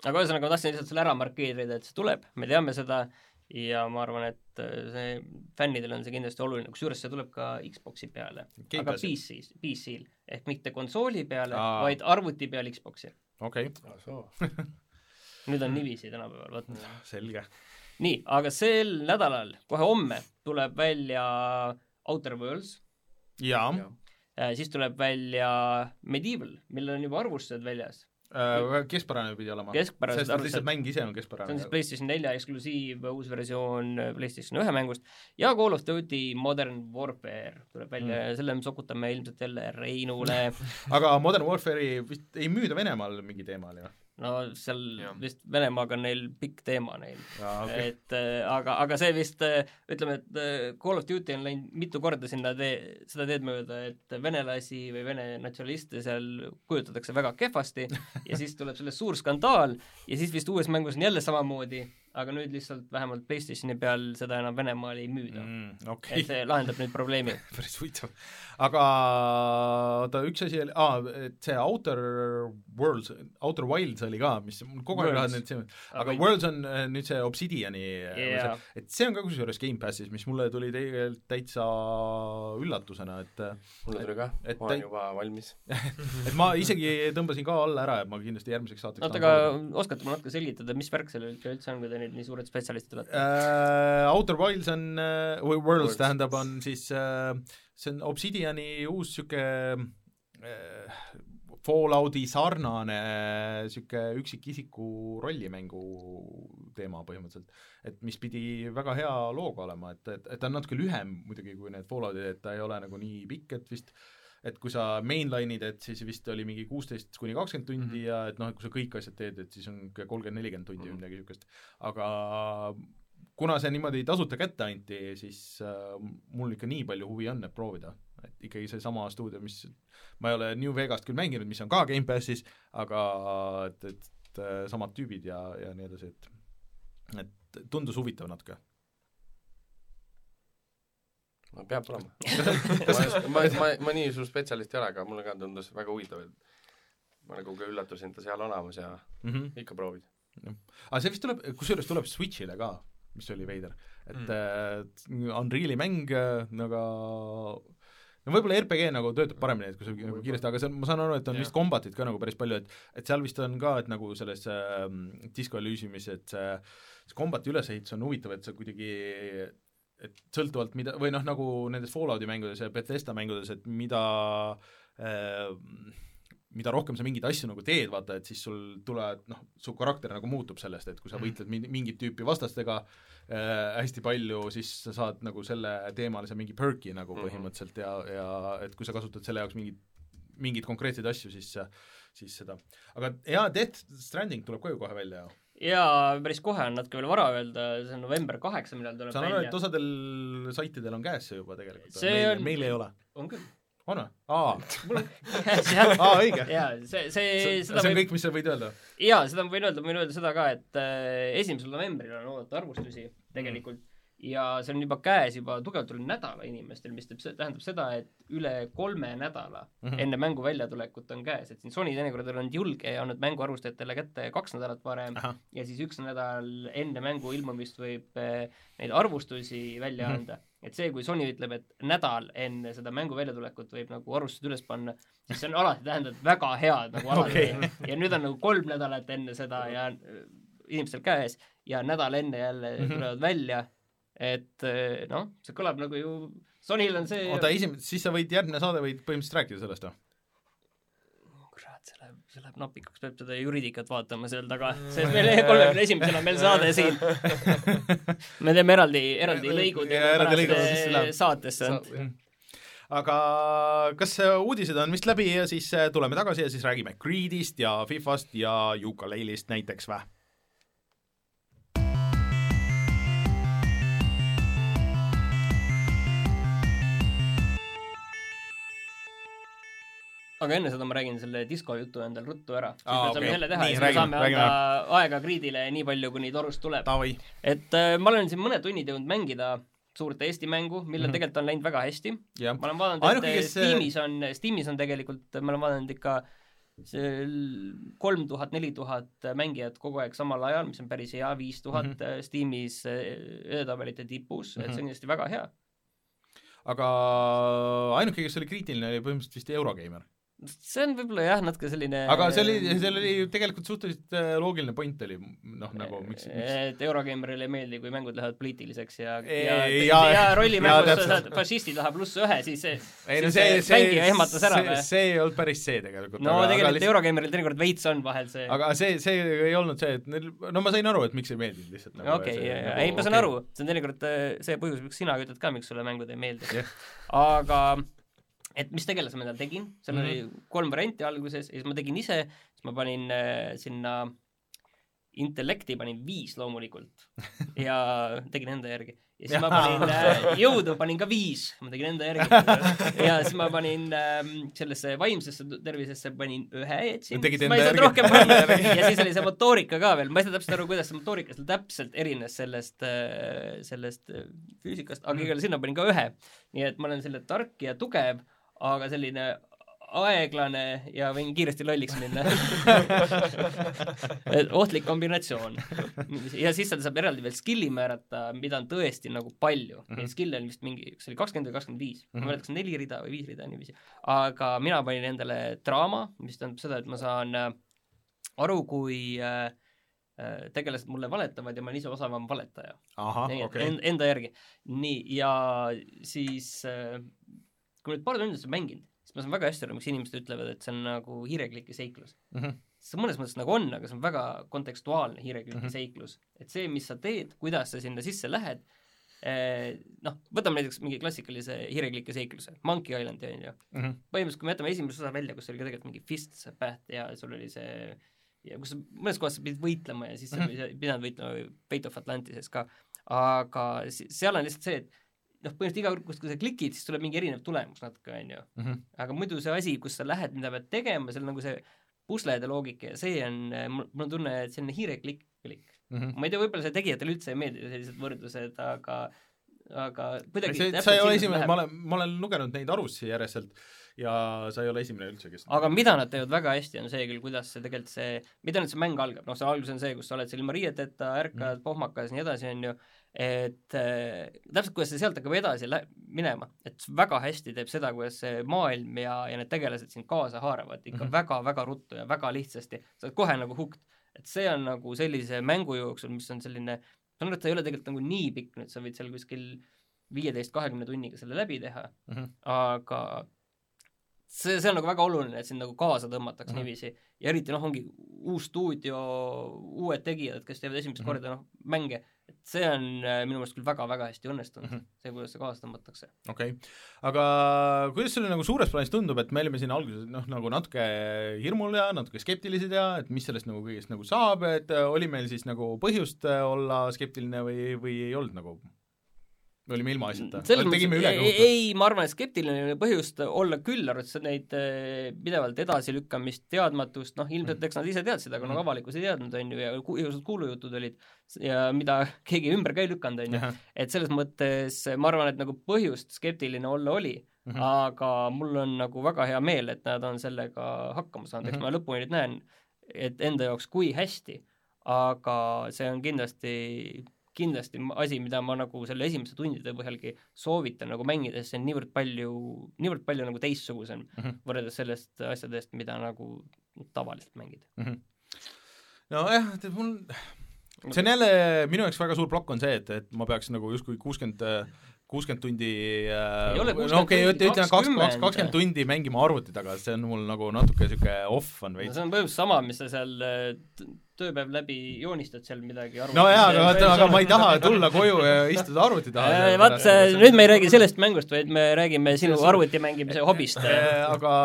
aga ühesõnaga ma tahtsin lihtsalt selle ära markeerida, et see tuleb, me teame seda ja ma arvan, et äh, see fännidel on see kindlasti oluline, kusjuures see tuleb ka Xbox'i peale, aga Gamepassi. PC-s, PC-l ehk mitte konsooli peale, vaid arvuti peal Xbox'i. okei, nüüd on niiviisi tänapäeval, vot. selge. nii, aga sel nädalal, kohe homme tuleb välja Outer Worlds jaa, Äh, siis tuleb välja Medieval, millel on juba arvustused väljas. Äh, keskpärane pidi olema. Sest et lihtsalt mäng ise on see on keskpärane siis. PlayStation nelja eksklusiiv uus versioon äh, PlayStation ühe mängust ja Call of Duty Modern Warfare tuleb välja ja selle me sokutame ilmselt jälle Reinule. aga Modern Warfare'i vist ei müüda Venemaal mingi teema oli või? No seal Jah. vist Venemaaga on neil pikk teema neil jaa, okei. et äh, aga, aga see vist äh, ütleme, et äh, Call of Duty on läinud mitu korda sinna tee, seda teed mööda, et venelasi või vene natsionaliste seal kujutatakse väga kehvasti ja siis tuleb sellest suur skandaal ja siis vist uues mängus on jälle samamoodi, aga nüüd lihtsalt vähemalt PlayStationi peal seda enam Venemaal ei müüda mm.. okei et, see lahendab nüüd probleemi. päris huvitav. aga oota, üks asi oli, aa, et see Outer Worlds, Outer Wilds oli ka, mis mul kogu aeg lähevad need, aga Worlds on äh, nüüd see Obsidiani yeah., et see on ka kusjuures Gamepassis, mis mulle tuli tegelikult täitsa üllatusena, et mulle tuli ka, ma olen juba valmis. et ma isegi tõmbasin ka alla ära, et ma kindlasti järgmiseks saateks oota, aga oskate mulle natuke selgitada, mis värk sellel üldse on, kui te nüüd nii suured spetsialistid olete? äh, Outer Wilds on äh,, või Worlds Worlds. tähendab, on siis äh, see on Obsidiani uus niisugune äh, Fallouti sarnane niisugune üksikisiku rollimängu teema põhimõtteliselt. et mis pidi väga hea looga olema, et, et, et ta on natuke lühem muidugi kui need Falloutid, et ta ei ole nagu nii pikk, et vist et kui sa mainline'id, et siis vist oli mingi kuusteist kuni kakskümmend tundi mm. -hmm. ja et noh, et kui sa kõik asjad teed, et siis on kolmkümmend, nelikümmend tundi või Mhm. midagi niisugust. aga kuna see niimoodi tasuta kätte anti, siis äh, mul ikka nii palju huvi on, et proovida. et ikkagi seesama stuudio, mis ma ei ole New Vegast küll mänginud, mis on ka Gamepassis, aga et, et äh, samad tüübid ja, ja nii edasi, et et tundus huvitav natuke. No peab olema. ma, ma, ma, ma nii suur spetsialist ei ole, aga mulle ka tundus väga huvitav, et ma nagu ka üllatusin, et ta seal olemas ja Mm -hmm. ikka proovid. aga see vist tuleb, kusjuures tuleb Switch'ile ka, mis oli veider. et mm. uh, Unreal'i mäng, aga no võib-olla RPG nagu töötab paremini, et kui sa nagu kiiresti, aga see on, ma saan aru, et on Jah. vist combat'it ka nagu päris palju, et et seal vist on ka, et nagu selles äh, Disco Elysiumis, et see see combat'i ülesehitus on huvitav, et sa kuidagi et sõltuvalt mida, või noh, nagu nendes Fallouti mängudes ja Bethesda mängudes, et mida äh, mida rohkem sa mingeid asju nagu teed, vaata, et siis sul tulevad, noh, su karakter nagu muutub sellest, et kui sa võitled min- mingit tüüpi vastastega äh, hästi palju, siis sa saad nagu selle teemalise mingi perk'i nagu Mhm. põhimõtteliselt ja, ja et kui sa kasutad selle jaoks mingit mingeid konkreetseid asju, siis siis seda, aga jaa, Death Stranding tuleb ka ju kohe välja ju. jaa, päris kohe on natuke veel vara öelda, see on november kaheksa, millal tuleb saan aru, et. osadel saitidel on käes see juba tegelikult, meil meil ei ole. on küll. on või? aa, mul on käes jah. aa õige. jaa, see, see, see seda see on võib, kõik, mis sa võid öelda? jaa, seda ma võin öelda, ma võin öelda seda ka, et äh, esimesel novembril on oodata arvustusi tegelikult ja see on juba käes juba tugevalt üle nädala inimestel, mis teeb, tähendab seda, et üle kolme nädala Mhm. enne mängu väljatulekut on käes, et siin Sony teinekord on olnud julge ja andnud mängu arvustajatele kätte kaks nädalat varem ahah, ja siis üks nädal enne mängu ilmumist võib eh, neid arvustusi välja Mhm. anda. et see, kui Sony ütleb, et nädal enne seda mängu väljatulekut võib nagu arvustused üles panna, siis see on alati tähendab väga head nagu alati Okei. ja nüüd on nagu kolm nädalat enne seda ja äh, inimestel käes ja nädal enne jälle Mhm. tulevad välja, et eh, noh, see kõlab nagu ju, Sonyl on see oota, esim-, siis sa võid, järgmine saade võid põhimõtteliselt rääkida sellest või? kurat, see läheb, see läheb napikuks, peab seda juriidikat vaatama seal taga, sest meil kolmekümne esimesel on meil saade siin. me teeme eraldi, eraldi lõigud Ja eraldi lõigud, pärast, eh, saatesse. aga kas äh, uudised on vist läbi ja siis tuleme tagasi ja siis räägime Creedist ja Fifast ja Yooka-Layle'ist näiteks või? Aga enne seda ma räägin selle disko jutu endal ruttu ära. siis Aa, me saame okei. jälle teha Nii, ja siis me saame anda aega Creedile nii palju, kuni torust tuleb. Et äh, ma olen siin mõned tunnid jõudnud mängida suurt Eesti mängu, millel Mhm. tegelikult on läinud väga hästi. ma olen vaadanud, Ainuke, et kes- Steamis on, Steamis on tegelikult, ma olen vaadanud ikka see kolm tuhat, neli tuhat mängijat kogu aeg samal ajal, mis on päris hea, viis tuhat Mhm. Steamis eh, edetabelite tipus, et see on kindlasti väga hea. aga ainuke, kes oli kriitiline, oli põhimõtteliselt vist Eurogeimer. See on võib-olla jah, natuke selline aga see oli, seal oli ju tegelikult suhteliselt äh, loogiline point oli, noh nagu miks, miks et Eurogeimerile ei meeldi, kui mängud lähevad poliitiliseks ja, Ei, ja, ja- ja, rollimängus sa saad fašisti taha pluss ühe, siis see ei no see, see, mängija ehmatas ära see, või? see ei olnud päris see tegelikult. no tegelikult Eurogeimeril teinekord veits on vahel see aga see, see ei olnud see, et neil, no ma sain aru, et miks ei meeldinud lihtsalt nagu, okei, see nagu ei ma saan okei. aru, see on teinekord äh, see põhjus, miks sina ütled ka, miks sulle mängud ei meeldi Jah.. aga et mis tegelase ma tal tegin, seal Mhm. oli kolm varianti alguses ja siis ma tegin ise, siis ma panin äh, sinna intellekti panin viis loomulikult ja tegin enda järgi. Ja siis ma panin äh, jõudu panin ka viis, ma tegin enda järgi. Ja siis ma panin äh, sellesse vaimsesse tervisesse panin ühe jätsin, ma ei saanud rohkem panna. Ja siis oli see motoorika ka veel, ma ei saa täpselt aru, kuidas see motoorika seal täpselt erines sellest äh,, sellest äh, füüsikast, aga igal sinna panin ka ühe. nii et ma olen selle tark ja tugev, aga selline aeglane ja võin kiiresti lolliks minna et ohtlik kombinatsioon. ja siis seal saab eraldi veel skill'i määrata, mida on tõesti nagu palju mm. -hmm. skill'e on vist mingi, kas oli kakskümmend või kakskümmend viis, ma ei mäleta, kas neli rida või viis rida niiviisi. aga mina panin endale draama, mis tähendab seda, et ma saan äh, aru, kui äh, äh, tegelased mulle valetavad ja ma olen ise osavam valetaja. Okay. En, enda järgi. nii, ja siis kui nüüd paar tundi seda mänginud, ma saan väga hästi aru, miks inimesed ütlevad, et see on nagu hiireklik ja seiklus mm. -hmm. see mõnes mõttes nagu on, aga see on väga kontekstuaalne hiireklik ja mm -hmm. seiklus. et see, mis sa teed, kuidas sa sinna sisse lähed eh,, noh, võtame näiteks mingi klassikalise hiirekliku seikluse, Monkey Islandi on ju mm -hmm.. põhimõtteliselt, kui me jätame esimese osa välja, kus oli ka tegelikult mingi Fists Path ja sul oli see ja kus mõnes kohas sa pidid võitlema ja siis sa mm -hmm. pidanud võitlema Fate of Atlantises ka, aga seal on lihtsalt see, et noh, põhimõtteliselt iga kord, kus sa klikid, siis tuleb mingi erinev tulemus natuke, on ju. Mhm. aga muidu see asi, kus sa lähed, mida pead tegema, seal nagu see puslede loogika ja see on, mul on tunne, et selline hiireklikk klikk mm. -hmm. ma ei tea, võib-olla see tegijatele üldse ei meeldi sellised võrdlused, aga aga kuidagi see, sa ei ole esimene, ma olen, ma olen lugenud neid arvustusi järjest ja sa ei ole esimene üldse, kes aga mida nad teevad väga hästi, on see küll, kuidas see tegelikult see, mida nüüd see mäng algab, noh, see algus on see, kus sa oled seal ilma riieteta, ärkad mm., pohmakas ja nii edasi, on ju, et äh, täpselt, kuidas see sealt hakkab edasi lä-, minema, et väga hästi teeb seda, kuidas see maailm ja, ja need tegelased sind kaasa haaravad ikka väga-väga mm -hmm. Väga ruttu ja väga lihtsasti, sa oled kohe nagu hooked. et see on nagu sellise mängu jooksul, mis on selline, ma saan aru, et ta ei ole tegelikult nagu nii pikk nüüd, sa võid seal kuskil viieteist, kahekümne tunniga selle läbi teha mm, -hmm. aga see, see on nagu väga oluline, et sind nagu kaasa tõmmatakse mm -hmm. niiviisi ja eriti noh, ongi uus stuudio, uued tegijad, kes teevad esimest mm -hmm. korda noh, mänge, et see on äh, minu meelest küll väga-väga hästi õnnestunud mm, -hmm. see, kuidas see kaasa tõmmatakse. okei okay., aga kuidas sulle nagu suures plaanis tundub, et me olime siin alguses noh, nagu natuke hirmul ja natuke skeptilised ja et mis sellest nagu kõigest nagu saab, et äh, oli meil siis nagu põhjust äh, olla skeptiline või, või ei olnud nagu me olime ilmaasjata, tegime ülekõhutust? ei, ma arvan, et skeptiline põhjust olla küll, arvates neid eh, pidevalt edasilükkamist, teadmatust, noh ilmselt eks nad ise teadsid, aga noh, avalikkus ei teadnud, on ju, ja igasugused kuulujutud olid ja mida keegi ümber ka ei lükanud, on ju. et selles mõttes ma arvan, et nagu põhjust skeptiline olla oli mm, -hmm. aga mul on nagu väga hea meel, et nad on sellega hakkama saanud, eks mm -hmm. ma lõpuni nüüd näen, et enda jaoks kui hästi, aga see on kindlasti kindlasti asi, mida ma nagu selle esimese tundide põhjalgi soovitan nagu mängida, sest see on niivõrd palju, niivõrd palju nagu teistsugusem mm -hmm. võrreldes sellest asjadest, mida nagu tavaliselt mängid mm. -hmm. nojah, mul see on jälle, minu jaoks väga suur plokk on see, et, et ma peaks nagu justkui kuuskümmend kuuskümmend tundi äh, no okei okay,, ütleme kakskümmend, kakskümmend tundi mängima arvuti taga, see on mul nagu natuke niisugune off on veits no,. see on põhimõtteliselt sama, mis sa seal äh, tööpäev läbi joonistad seal midagi no jaa, aga vaata, aga ma ei taha tulla koju ja istuda arvuti taha äh, vaat, nüüd me ei räägi sellest mängust, vaid me räägime sinu arvuti mängimise hobist. aga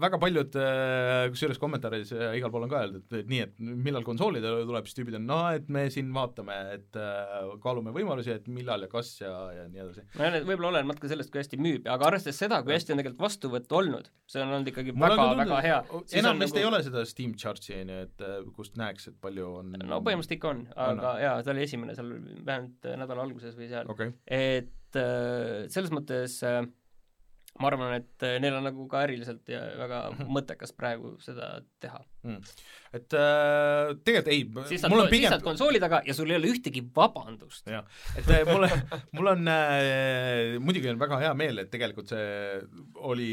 väga paljud, äh, kusjuures kommentaaris äh, igal pool on ka öeldud, et nii, et millal konsoolidele tuleb, siis tüübid on no et me siin vaatame, et äh, kaalume võimalusi, et millal ja kas ja, ja nii edasi. no jälle, võib-olla oleneb natuke sellest, kui hästi müüb, aga arvestades seda, kui hästi on tegelikult vastuvõtt olnud, see on olnud ikkagi Mul väga, väga hea. enam vist nagu... ei ole seda Steam Charge'i, on ju, et kust näeks, et palju on no põhimõtteliselt ikka on, aga on. jaa, ta oli esimene seal vähemalt nädala alguses või seal okay., et selles mõttes äh, ma arvan, et äh, neil on nagu ka äriliselt ja väga mõttekas praegu seda teha mm et äh, tegelikult ei, mul on pigem siis saad konsooli taga ja sul ei ole ühtegi vabandust. jah, et äh, mul, mul on äh,, muidugi on väga hea meel, et tegelikult see oli,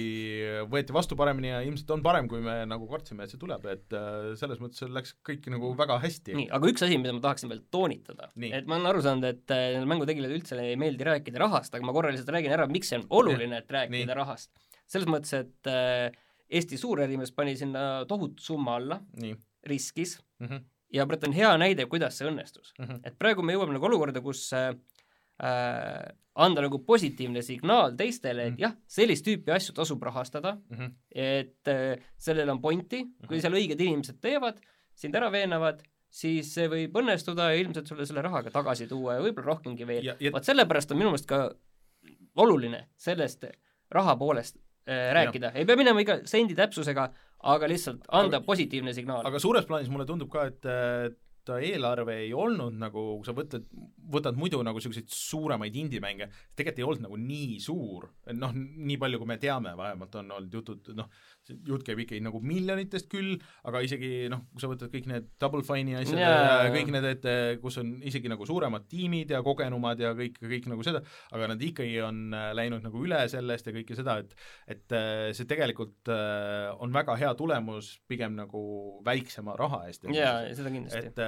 võeti vastu paremini ja ilmselt on parem, kui me nagu kartsime, et see tuleb, et äh, selles mõttes läks kõik nagu väga hästi. nii, aga üks asi, mida ma tahaksin veel toonitada, et ma olen aru saanud, et äh, mängutegijaile üldse ei meeldi rääkida rahast, aga ma korra lihtsalt räägin ära, miks see on oluline, et rääkida nii. rahast. selles mõttes, et äh, Eesti suurärimees pani sinna tohutu summa alla, riskis mm -hmm. ja praegu on hea näide, kuidas see õnnestus mm. -hmm. et praegu me jõuame nagu olukorda, kus äh, äh, anda nagu positiivne signaal teistele, et mm -hmm. jah, sellist tüüpi asju tasub rahastada mm, -hmm. et äh, sellel on pointi, kui mhm. seal õiged inimesed teevad, sind ära veenavad, siis see võib õnnestuda ja ilmselt sulle selle rahaga tagasi tuua ja võib-olla rohkemgi veel vot sellepärast on minu meelest ka oluline sellest raha poolest rääkida, ei pea minema iga sendi täpsusega, aga lihtsalt anda Aga- positiivne signaal. aga suures plaanis mulle tundub ka, et et ta eelarve ei olnud nagu, kui sa võtad, võtad muidu nagu niisuguseid suuremaid indie-mänge, tegelikult ei olnud nagu nii suur, noh, nii palju, kui me teame, vähemalt on olnud jutud, noh, jutt käib ikkagi nagu miljonitest küll, aga isegi noh, kui sa võtad kõik need Double Fine'i asjad Jaa, ja kõik need, et eh, kus on isegi nagu suuremad tiimid ja kogenumad ja kõik, kõik nagu seda, aga nad ikkagi on äh, läinud nagu üle sellest ja kõike seda, et et äh, see tegelikult on väga hea tulemus pigem nagu väiksema raha eest. jaa, seda kindlasti. et,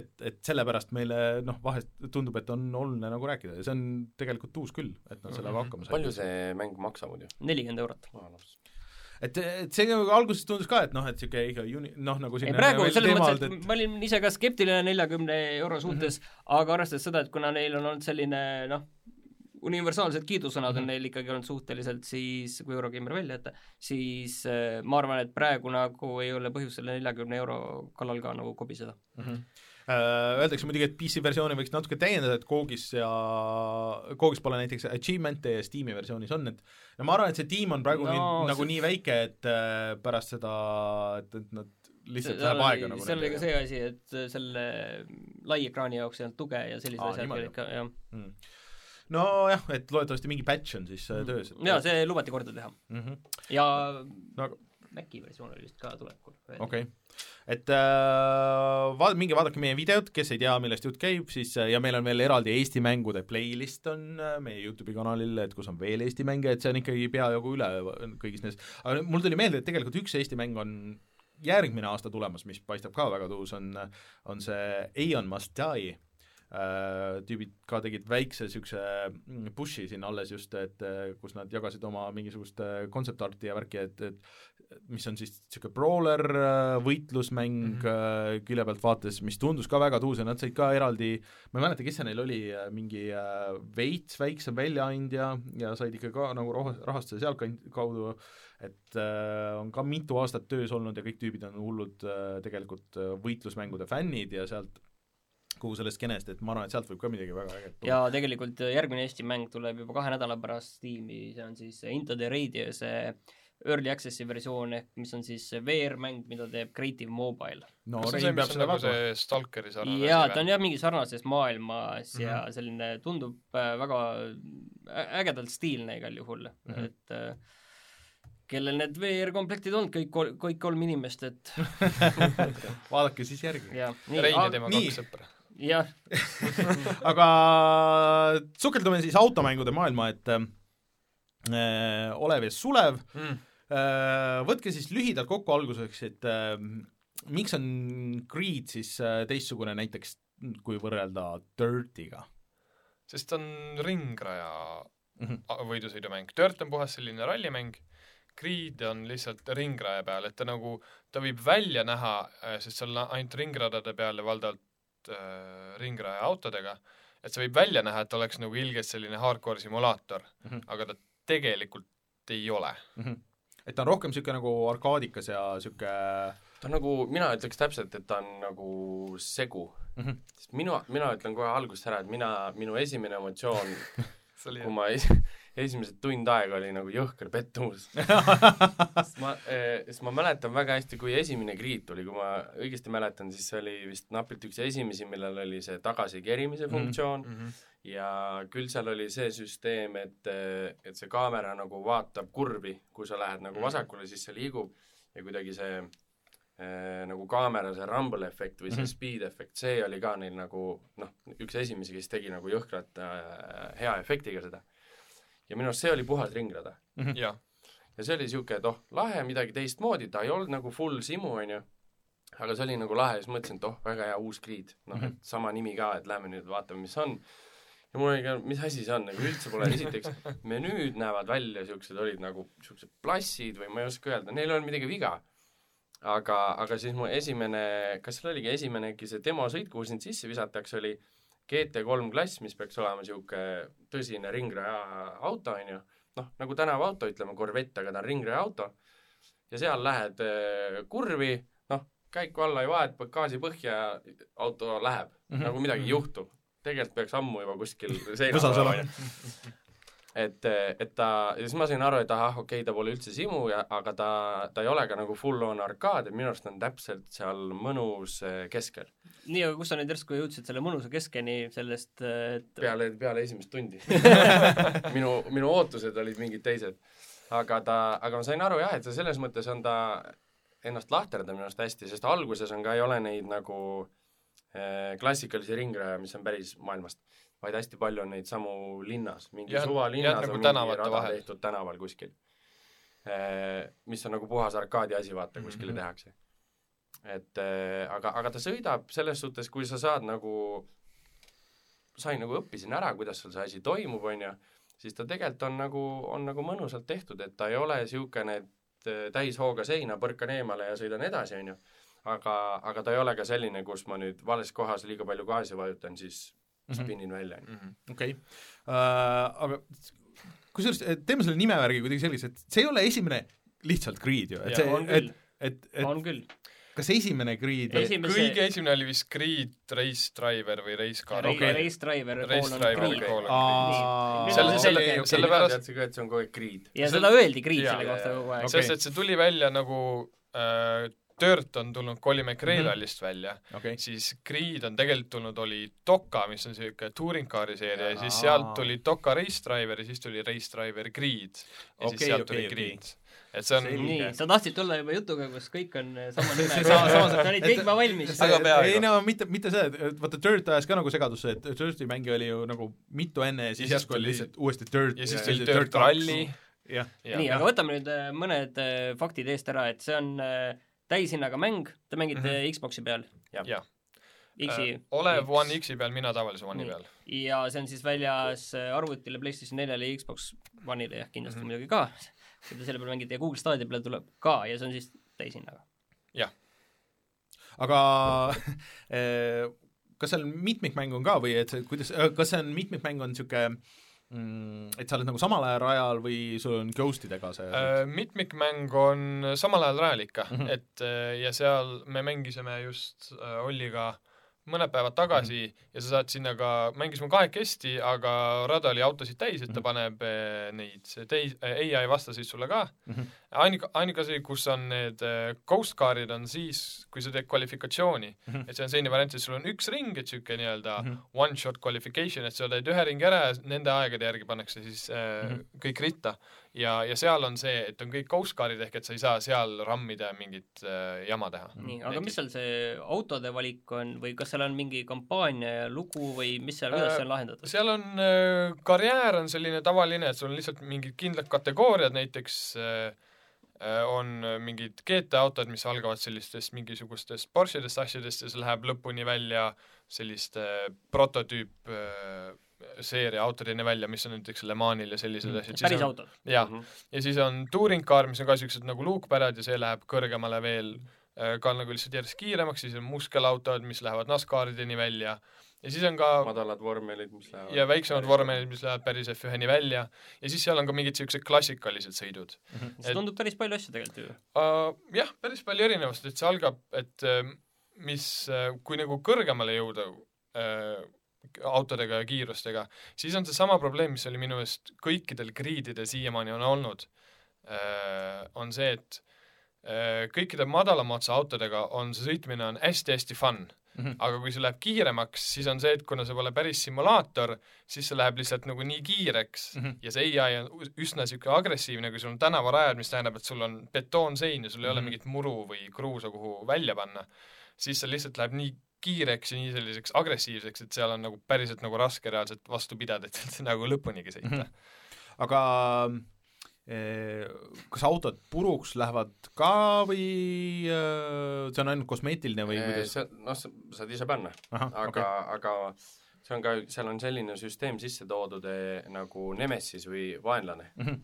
et, et sellepärast meile noh, vahest tundub, et on oluline nagu rääkida ja see on tegelikult uus küll, et nad sellega Mhm. hakkama said. palju see mäng maksab muidu? nelikümmend eurot. et, et see nagu alguses tundus ka, et noh, et niisugune iga uni-, noh, nagu ei selline praegu selles mõttes, et ma olin ise ka skeptiline neljakümne euro suhtes mm, -hmm. aga arvestades seda, et kuna neil on olnud selline noh, universaalsed kiidusõnad on Mhm. neil ikkagi olnud suhteliselt siis, kui Eurogeimer välja jätta, siis äh, ma arvan, et praegu nagu ei ole põhjust selle neljakümne euro kallal ka nagu kobiseda. mm. -hmm. Öeldakse muidugi, et PC versiooni võiks natuke täiendada, et Koogis ja, Koogis pole näiteks achievement'e ja Steam'i versioonis on, et no ma arvan, et see tiim on praegu No, nii, nagu see- nii väike, et äh, pärast seda, et, et nad lihtsalt läheb aega nagu seal oli ka see asi, et selle lai ekraani jaoks ei olnud tuge ja sellised asjad niimoodi. olid ka, jah. mm. Nojah, et loodetavasti mingi patch on siis mm. töös. jaa, see lubati korda teha. mm. -hmm. ja No aga- Maci versioon oli vist ka tulekul. okei okay., et äh, va-, minge vaadake meie videot, kes ei tea, millest jutt käib, siis äh, ja meil on veel eraldi Eesti mängude playlist on äh, meie Youtube'i kanalil, et kus on veel Eesti mänge, et see on ikkagi peajagu üle kõigis nendes, aga mul tuli meelde, et tegelikult üks Eesti mäng on järgmine aasta tulemas, mis paistab ka väga tuus, on, on see Aeon Must Die tüübid ka tegid väikse niisuguse mm, push'i siin alles just, et äh, kus nad jagasid oma mingisugust kontsept-arti ja värki, et, et mis on siis niisugune brawler, võitlusmäng mm. -hmm. külje pealt vaates, mis tundus ka väga tuus ja nad said ka eraldi, ma ei mäleta, kes see neil oli, mingi äh, veits väiksem väljaandja ja said ikka ka nagu rahastuse sealtkaudu, et äh, on ka mitu aastat töös olnud ja kõik tüübid on hullud äh, tegelikult äh, võitlusmängude fännid ja sealt kogu sellest skeenest, et ma arvan, et sealt võib ka midagi väga ägedat tulla. ja tegelikult järgmine Eesti mäng tuleb juba kahe nädala pärast Steam'i, see on siis Into the Radio see Early Access'i versioon ehk mis on siis VR-mäng, mida teeb Creative Mobile. no kas see mis peab on seda nagu see Stalkeri sarnane jaa, ta on jah mingi sarnases maailmas mm -hmm. ja Mhm. selline tundub äh, väga ägedalt stiilne igal juhul mm. -hmm. et äh, kellel need VR-komplektid on, kõik, kõik kolm inimest, et vaadake siis järgi. jah, Rein ja nii, tema nii. kaks sõpra. Jah, aga sukeldume siis automängude maailma, et äh, Olev ja Sulev Mm. äh,, võtke siis lühidalt kokku alguseks, et äh, miks on Creed siis äh, teistsugune näiteks, kui võrrelda Dirtiga sest ta on ringraja mm? -hmm. võidusõidumäng. Dirt on puhas selline rallimäng, Creed on lihtsalt ringraja peal, et ta nagu, ta võib välja näha, sest seal on ainult ringradade peal ja valdavalt äh, ringraja autodega, et see võib välja näha, et oleks nagu ilgelt selline hardcore simulaator mm. -hmm. aga ta tegelikult ei ole. Mm -hmm. et ta on rohkem niisugune nagu arkaadikas ja niisugune ta on nagu, mina ütleks täpselt, et ta on nagu segu mm -hmm. sest minu, mina ütlen kohe algusest ära, et mina, minu esimene emotsioon, kui ma es, esimesed tund aega oli nagu jõhker pettumus sest ma eh,, sest ma mäletan väga hästi, kui esimene Creed tuli, kui ma õigesti mäletan, siis see oli vist napilt üks esimesi, millel oli see tagasikerimise Mhm. funktsioon mm -hmm. ja küll seal oli see süsteem, et, et see kaamera nagu vaatab kurvi, kui sa lähed nagu Mhm. vasakule, siis see liigub ja kuidagi see nagu kaamera see rumble efekt või see mm -hmm. speed efekt, see oli ka neil nagu noh, üks esimesi, kes tegi nagu jõhkralt äh, hea efektiga seda. ja minu arust see oli puhas ringrada. jah, ja see oli niisugune, et oh, lahe, midagi teistmoodi, ta ei olnud nagu full simu, on ju, aga see oli nagu lahe ja siis mõtlesin, et oh, väga hea uus Creed, noh Mhm. et sama nimi ka, et lähme nüüd vaatame, mis on. ja mul oli ka, mis asi see on, nagu üldse pole, esiteks menüüd näevad välja niisugused, olid nagu niisugused plassid või ma ei oska öelda, neil ei olnud midagi viga. Aga, aga siis mu esimene, kas seal oligi esimene äkki see demosõit, kuhu sind sisse visatakse, oli GT3 klass, mis peaks olema niisugune tõsine ringraja auto, on ju, noh, nagu tänavaauto, ütleme Corvette, aga ta on ringraja auto, ja seal lähed äh, kurvi, noh, käiku alla ei vaheta, gaasi põhja ja auto läheb mm. -hmm. nagu midagi ei juhtu. tegelikult peaks ammu juba kuskil seina Võsas peal olema. et, et ta, ja siis ma sain aru, et ahah, okei okay,, ta pole üldse simu ja, aga ta, ta ei ole ka nagu full on arkaad, et minu arust on täpselt seal mõnus eh, keskel. nii, aga kus sa nüüd järsku jõudsid selle mõnusa keskeni sellest, et peale, peale esimest tundi. minu, minu ootused olid mingid teised. aga ta, aga ma sain aru jah, et selles mõttes on ta ennast lahterdab minu arust hästi, sest alguses on ka, ei ole neid nagu eh, klassikalisi ringraja, mis on päris maailmast, vaid hästi palju on neid samu linnas, mingi Jah, suvalinnas on nagu mingi tänavate rada vahel. tehtud tänaval kuskil eh,. mis on nagu puhas arkaadi asi, vaata, kuskile Mhm. mm -hmm. tehakse. et eh, aga, aga ta sõidab selles suhtes, kui sa saad nagu sain nagu õppisin ära, kuidas sul see asi toimub, on ju, siis ta tegelikult on nagu, on nagu mõnusalt tehtud, et ta ei ole niisugune, et eh, täishooga seina põrkan eemale ja sõidan edasi, on ju, aga, aga ta ei ole ka selline, kus ma nüüd vales kohas liiga palju gaasi vajutan, siis Mhm. spinnin välja, on ju. Mhm. okei, aga kusjuures teeme selle nimevärgi kuidagi selliseks, et see ei ole esimene lihtsalt Creed ju, et see on, et et, et on küll. kas esimene Creed Esi- Esimese- kõige esimene oli vist Creed Race Driver või Race Car Race okei. Race Driver, Race Driver Creed. pool on Nüüd Selle- selle- sellepärast- teadsin ka, et see on kogu aeg Creed. ja seda öeldi Creed selle kohta kogu aeg Okei. sest et see tuli välja nagu äh, Dirt on tulnud Colin McRae Mhm. rallist välja, okei, siis Creed on tegelikult tulnud, oli Doka, mis on niisugune touring car'i seeria ja siis sealt tuli Doka Race Driver ja siis tuli Race Driver Creed ja Okei, siis sealt okei, tuli okei. Creed. et see on nii, sa tahtsid tulla juba jutuga, kus kõik on äh, sama nimega, sama- sama- sa olid kõik juba valmis. Ei no mitte, mitte see, et vaata Dirt ajas ka nagu segadusse, et Dirti mänge oli ju nagu mitu enne ja siis Ja siis järsku oli lihtsalt uuesti Dirt ja siis tuli Dirt. Rally. nii, aga võtame nüüd mõned äh, faktid eest ära, et see on äh, täishinnaga mäng, te mängite mm. -hmm. Xbox'i peal. Jah. X-i Äh, Olev One X-i peal, mina tavalise One'i peal. ja see on siis väljas äh, arvutile, PlayStation neljale ja Xbox One'ile jah, kindlasti mm. -hmm. muidugi ka, kui te selle peal mängite ja Google Stadia peale tuleb ka ja see on siis täishinnaga. aga eh, kas seal mitmikmäng on ka või et see, kuidas, kas see on mitmikmäng on niisugune et sa oled nagu samal ajal rajal või sul on ghost idega see Äh, mitmikmäng on samal ajal rajal ikka mm. -hmm. et äh, ja seal me mängisime just äh, Olliga mõned päevad tagasi mm -hmm. ja sa saad sinna ka, mängisime kahekesti, aga rada oli autosid täis, et ta Mhm. paneb äh, neid teis-, ai vastaseid sulle ka mm. -hmm. ainuke, ainuke asi, kus on need äh, ghost car'id, on siis, kui sa teed kvalifikatsiooni mm. -hmm. et see on selline variant, et sul on üks ring, et niisugune nii-öelda mm. -hmm. one shot qualification, et sa teed ühe ringi ära ja nende aegade järgi pannakse siis äh, mm. -hmm. kõik ritta ja, ja seal on see, et on kõik ghost car'id ehk et sa ei saa seal rammida ja mingit äh, jama teha. nii, aga mis seal see autode valik on või kas seal on mingi kampaania ja lugu või mis seal, kuidas Äh, see on lahendatud? seal on äh,, karjäär on selline tavaline, et sul on lihtsalt mingid kindlad kategooriad, näiteks äh, äh, on mingid GT autod, mis algavad sellistest mingisugustest Porschedest asjadest ja see läheb lõpuni välja selliste prototüüp äh, seeria autodeni välja, mis on näiteks Le Manil ja sellised Mm. asjad. päris autod? jah, Mhm. ja siis on touring car, mis on ka niisugused nagu luukpärad ja see läheb kõrgemale veel äh, ka nagu lihtsalt järjest kiiremaks, siis on muskelautod, mis lähevad NASCARideni välja ja siis on ka madalad vormelid, mis lähevad ja väiksemad vormelid, mis lähevad päris F1-ni välja ja siis seal on ka mingid niisugused klassikalised sõidud see Et- tundub päris palju asju tegelikult ju. uh,. jah, päris palju erinevust, et see algab, et uh, mis kui nagu kõrgemale jõuda uh, autodega ja kiirustega, siis on seesama probleem, mis oli minu meelest kõikidel grididel siiamaani on olnud uh,, on see, et uh, kõikide madalama otsa autodega on see sõitmine on hästi-hästi fun Mhm. aga kui see läheb kiiremaks, siis on see, et kuna see pole päris simulaator, siis see läheb lihtsalt nagu nii kiireks mm. -hmm. ja see ai on üsna niisugune agressiivne, kui sul on tänavarajad, mis tähendab, et sul on betoonsein ja sul ei ole Mhm. mingit muru või kruusa, kuhu välja panna, siis see lihtsalt läheb nii kiireks ja nii selliseks agressiivseks, et seal on nagu päriselt nagu raske reaalselt vastu pidada, et nagu lõpunigi sõita mm. Mhm. aga eh, kas autod puruks lähevad ka või eh, see on ainult kosmeetiline või kuidas? see, noh, sa saad ise panna, aga okei, aga see on ka, seal on selline süsteem sisse toodud eh, nagu Nemesis või vaenlane. Mhm.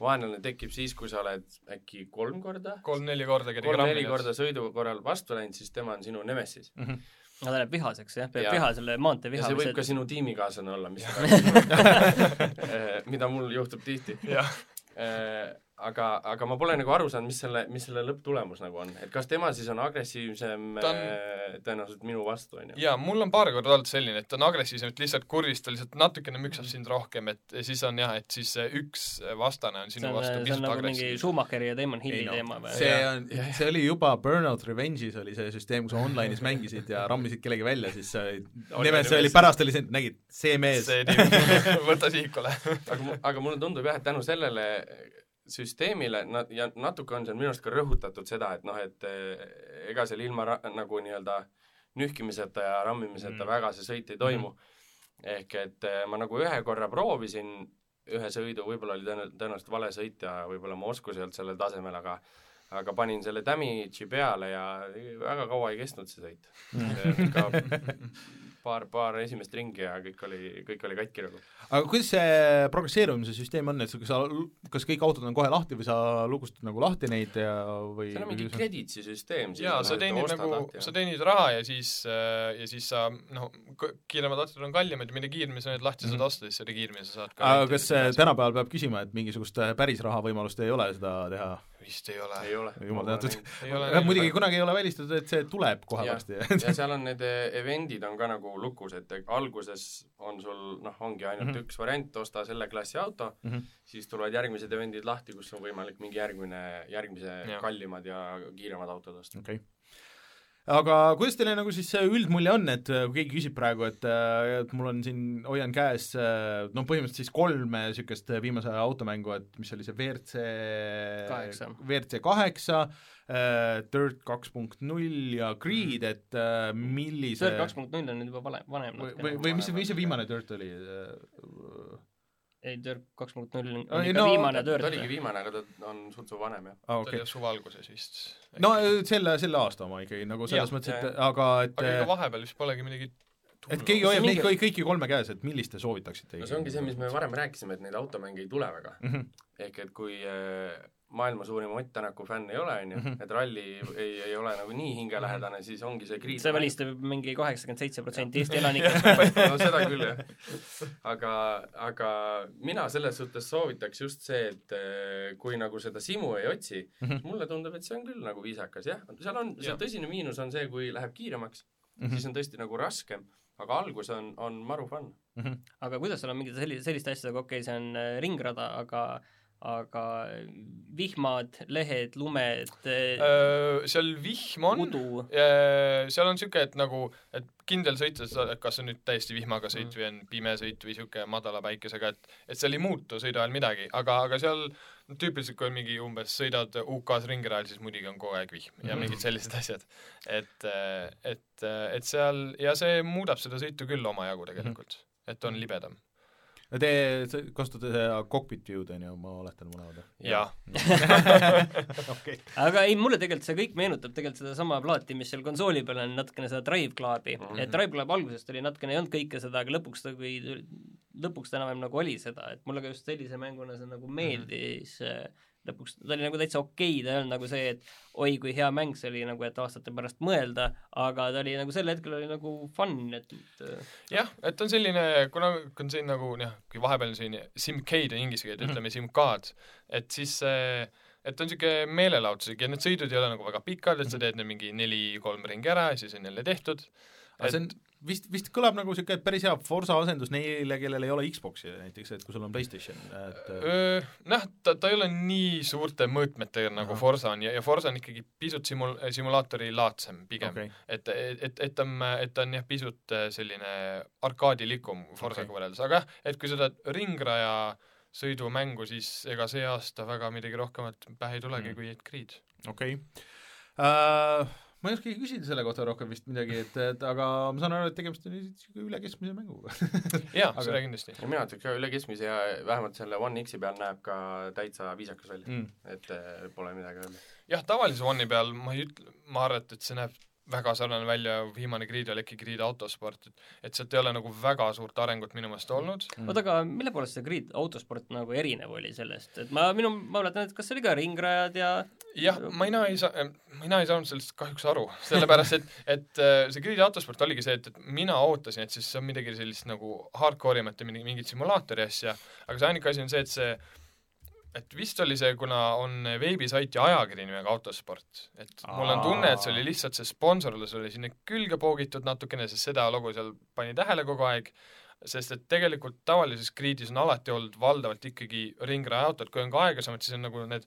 vaenlane tekib siis, kui sa oled äkki kolm korda, kolm-neli korda kolm-neli korda sõidu korral vastu läinud, siis tema on sinu Nemesis. Mhm. no ta läheb vihaseks jah, peab Jaa. viha selle maantee ja viha see võib ka sinu tiimikaaslane olla, mis mida mul juhtub tihti. aga, aga ma pole nagu aru saanud, mis selle, mis selle lõpptulemus nagu on, et kas tema siis on agressiivsem Ta on... on- tõenäoliselt minu vastu, on ju. jaa, mul on paar korda olnud selline, et ta on agressiivsem, et lihtsalt kurjus, ta lihtsalt natukene müksab sind rohkem, et ja siis on jah, et siis see üks vastane on see sinu on, vastu see on pisut nagu mingi agressiivsem. Schumacheri ja Damon Hilli Ei no, teema või? see on see oli juba Burnout Revenge'is oli see süsteem, kus sa online'is mängisid ja rammisid kellegi välja, siis sa nimes oli, pärast oli see, nägid, see mees. see tüüp, võta sihikule. aga, aga mulle tundub jah, et tänu sellele süsteemile nad ja natuke on seal minu arust ka rõhutatud seda, et noh, et eh, ega seal ilma ra- nagu nii-öelda nühkimiseta ja rammimiseta Mm. väga see sõit ei toimu mm.. ehk et eh, ma nagu ühe korra proovisin ühe sõidu, võib-olla oli tõenä-, tõenäoliselt vale sõit ja võib-olla mu oskus ei olnud sellel tasemel, aga aga panin selle damage'i peale ja väga kaua ei kestnud see sõit Mm. paar, paar esimest ringi ja kõik oli, kõik oli katki nagu. aga kuidas see progresseerumise süsteem on, et sa- kas sa, kas kõik autod on kohe lahti või sa lugustad nagu lahti neid ja või seal on mingi credits'i süsteem siis jaa, noh, sa et teenid nagu sa teenid raha ja siis, ja siis sa noh, kiiremad autod on kallimad ja mida kiiremini sa need lahti saad Mhm. osta, siis seda kiiremini sa saad ka aga kas äh, tänapäeval peab küsima, et mingisugust äh, päris raha võimalust ei ole seda teha? Vist ei ole. ei ole. jumal tänatud. muidugi kunagi ei ole välistatud, et see tuleb kohe varsti. ja seal on need eh, event'id on ka nagu lukus, et alguses on sul noh, ongi ainult mm. -hmm. üks variant, osta selle klassi auto mm. -hmm. siis tulevad järgmised event'id lahti, kus on võimalik mingi järgmine, järgmise ja. kallimad ja kiiremad autod osta. okei okay. Aga kuidas teile nagu siis see üldmulje on, et äh, kui keegi küsib praegu, et äh, et mul on siin, hoian käes äh, no põhimõtteliselt siis kolme niisugust viimase aja automängu, et mis oli see WRC Kaheksa. WRC kaheksa, Dirt kaks punkt null ja Creed, et äh, millise Dirt kaks punkt null on nüüd juba vale, vanem või, või mis, mis see viimane Dirt oli? ei, Dirt kaks punkt null on Ei, ikka no viimane ta Dirt oligi. viimane, aga ta on suhteliselt vanem jah. aa, ta okei oli. suve alguses vist. no äh, selle, selle aasta oma ikkagi nagu selles Jah, mõttes, et jah, aga et aga ega vahepeal vist polegi midagi et keegi See hoiab neid mingi- kõik, kõiki kolme käes, et millist te soovitaksite? no see ongi see, mis me varem rääkisime, et neid automänge ei tule väga. mm. -hmm. ehk et kui äh, maailma suurim Ott Tänaku fänn ei ole, on ju Mhm., et ralli ei, ei ole nagu nii hingelähedane, siis ongi see Creed see välistab mingi kaheksakümmend seitse protsenti Eesti elanikest. no seda küll jah. aga, aga mina selles suhtes soovitaks just see, et eh, kui nagu seda simu ei otsi mm. -hmm. mulle tundub, et see on küll nagu viisakas, jah, seal on, see tõsine miinus on see, kui läheb kiiremaks mm. -hmm. siis on tõesti nagu raskem, aga algus on, on maru fun. aga kuidas seal on mingid sellised, selliste asjadega, okei okay,, see on äh, ringrada, aga aga vihmad, lehed, lumed, seal vihm on, seal on niisugune, et nagu, et kindel sõit, et kas on nüüd täiesti vihmaga sõit või on pime sõit või niisugune madala päikesega, et et seal ei muutu sõidu ajal midagi, aga, aga seal tüüpiliselt, kui on mingi umbes sõidad UK-s ringrajal, siis muidugi on kogu aeg vihm ja Mhm. mingid sellised asjad. et, et, et seal ja see muudab seda sõitu küll omajagu tegelikult, et on libedam. Te te kasutate seda cockpit view'd on ju, ma oletan mõlemad? jah, okei. aga ei, mulle tegelikult see kõik meenutab tegelikult sedasama plaati, mis seal konsooli peal on, natukene seda Drive Clubi mm, Mhm. -hmm. et Drive Club algusest oli natukene, ei olnud kõike seda, aga lõpuks ta, kui lõpuks ta enam-vähem nagu oli seda, et mulle ka just sellise mänguna see nagu meeldis mm -hmm. Lõpuks ta oli nagu täitsa okei, ta ei olnud nagu see, et oi kui hea mäng see oli nagu, et aastate pärast mõelda, aga ta oli nagu sel hetkel oli nagu fun, et äh, jah, et on selline, kuna on siin nagu jah, kui vahepeal on siin simcade on inglise keelde, ütleme simcad, et siis see et on niisugune meelelahutuslik ja need sõidud ei ole nagu väga pikad, et sa teed need mingi neli-kolm ringi ära ja siis on jälle tehtud. aga see on vist, vist kõlab nagu niisugune päris hea Forsa asendus neile, kellel ei ole Xbox'i näiteks, et kui sul on PlayStation, et Öö, noh, ta, ta ei ole nii suurte mõõtmetega nagu Ahah. Forsa on ja, ja Forsa on ikkagi pisut simul-, simulaatori laadsem pigem okei, et, et, et ta on, et ta on jah, pisut äh, selline arkaadilikum Forsaga okay. võrreldes, aga jah, et kui seda ringraja sõidumängu, siis ega see aasta väga midagi rohkemat pähe ei tulegi Mm. kui et Creed. okei okay.. Ma ei oskagi küsida selle kohta rohkem vist midagi, et, et aga ma saan aru, et tegemist on niisuguse üle keskmise mänguga. jaa, Aga- seda kindlasti. ja mina ütleks ka üle keskmise ja vähemalt selle One X-i peal näeb ka täitsa viisakas välja Mm. et eh, pole midagi öelda. jah, tavalise One'i peal ma ei ütle, ma arvan, et, et see näeb väga sarnane välja, viimane Creed oli äkki Creed autosport, et et sealt ei ole nagu väga suurt arengut minu meelest olnud. Mm. oota, aga mille poolest see Grid autosport nagu erinev oli sellest, et ma, minu, ma mäletan, et kas see oli ka ringrajad ja jah, mina ei saa, mina ei saanud sellest kahjuks aru, sellepärast et, et äh, see Creed'i autosport oligi see, et, et mina ootasin, et siis see on midagi sellist nagu hardcore imat ja mingi- mingit simulaatori asja, aga see ainuke asi on see, et see et vist oli see, kuna on veebisait ja ajakiri nimega Autosport, et mul on tunne, et see oli lihtsalt see sponsorlus oli sinna külge poogitud natukene, sest seda logo seal pani tähele kogu aeg, sest et tegelikult tavalises gridis on alati olnud valdavalt ikkagi ringraja autod, kui on ka aeglasemad, siis on nagu need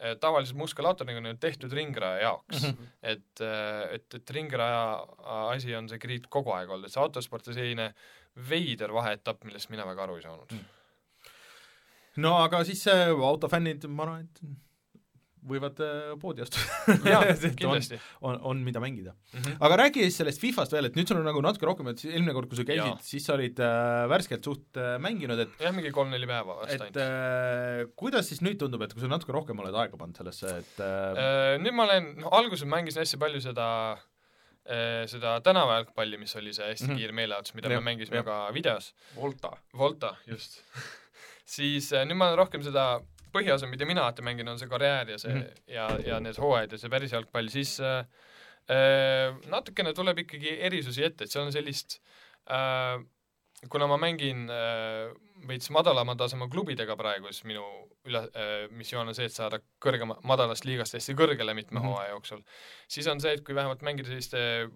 eh, tavalised muskelautorid on ju tehtud ringraja jaoks mm. -hmm. et, eh, et, et ringraja asi on see grid kogu aeg olnud, et see autosport on selline veider vaheetapp, millest mina väga aru ei saanud mm no aga siis äh, autofännid, ma arvan, et võivad äh, poodi astuda on, on, on, mida mängida mm. -hmm. aga räägi siis sellest Fifast veel, et nüüd sul on nagu natuke rohkem, et eelmine kord, kui sa käisid, siis sa olid äh, värskelt suht äh, mänginud, et jah, mingi kolm-neli päeva vast ainult. Äh, kuidas siis nüüd tundub, et kui sa natuke rohkem oled aega pannud sellesse, et äh... Äh, nüüd ma olen, noh, alguses mängisin hästi palju seda äh, seda tänavajalgpalli, mis oli see hästi mm -hmm. kiire meeleavaldus, mida ja, me mängisime ja. ka videos. Volta. Volta, just siis äh, nüüd ma olen rohkem seda põhiosa, mida mina alati mängin, on see karjäär ja see mm -hmm. ja, ja need hooajad ja see päris jalgpall, siis äh, äh, natukene tuleb ikkagi erisusi ette, et seal on sellist äh, kuna ma mängin äh, veits madalama taseme klubidega praegu, siis minu üle äh,, missioon on see, et saada kõrgema, madalast liigast hästi kõrgele mitme mm -hmm. hooaja jooksul, siis on see, et kui vähemalt mängida selliste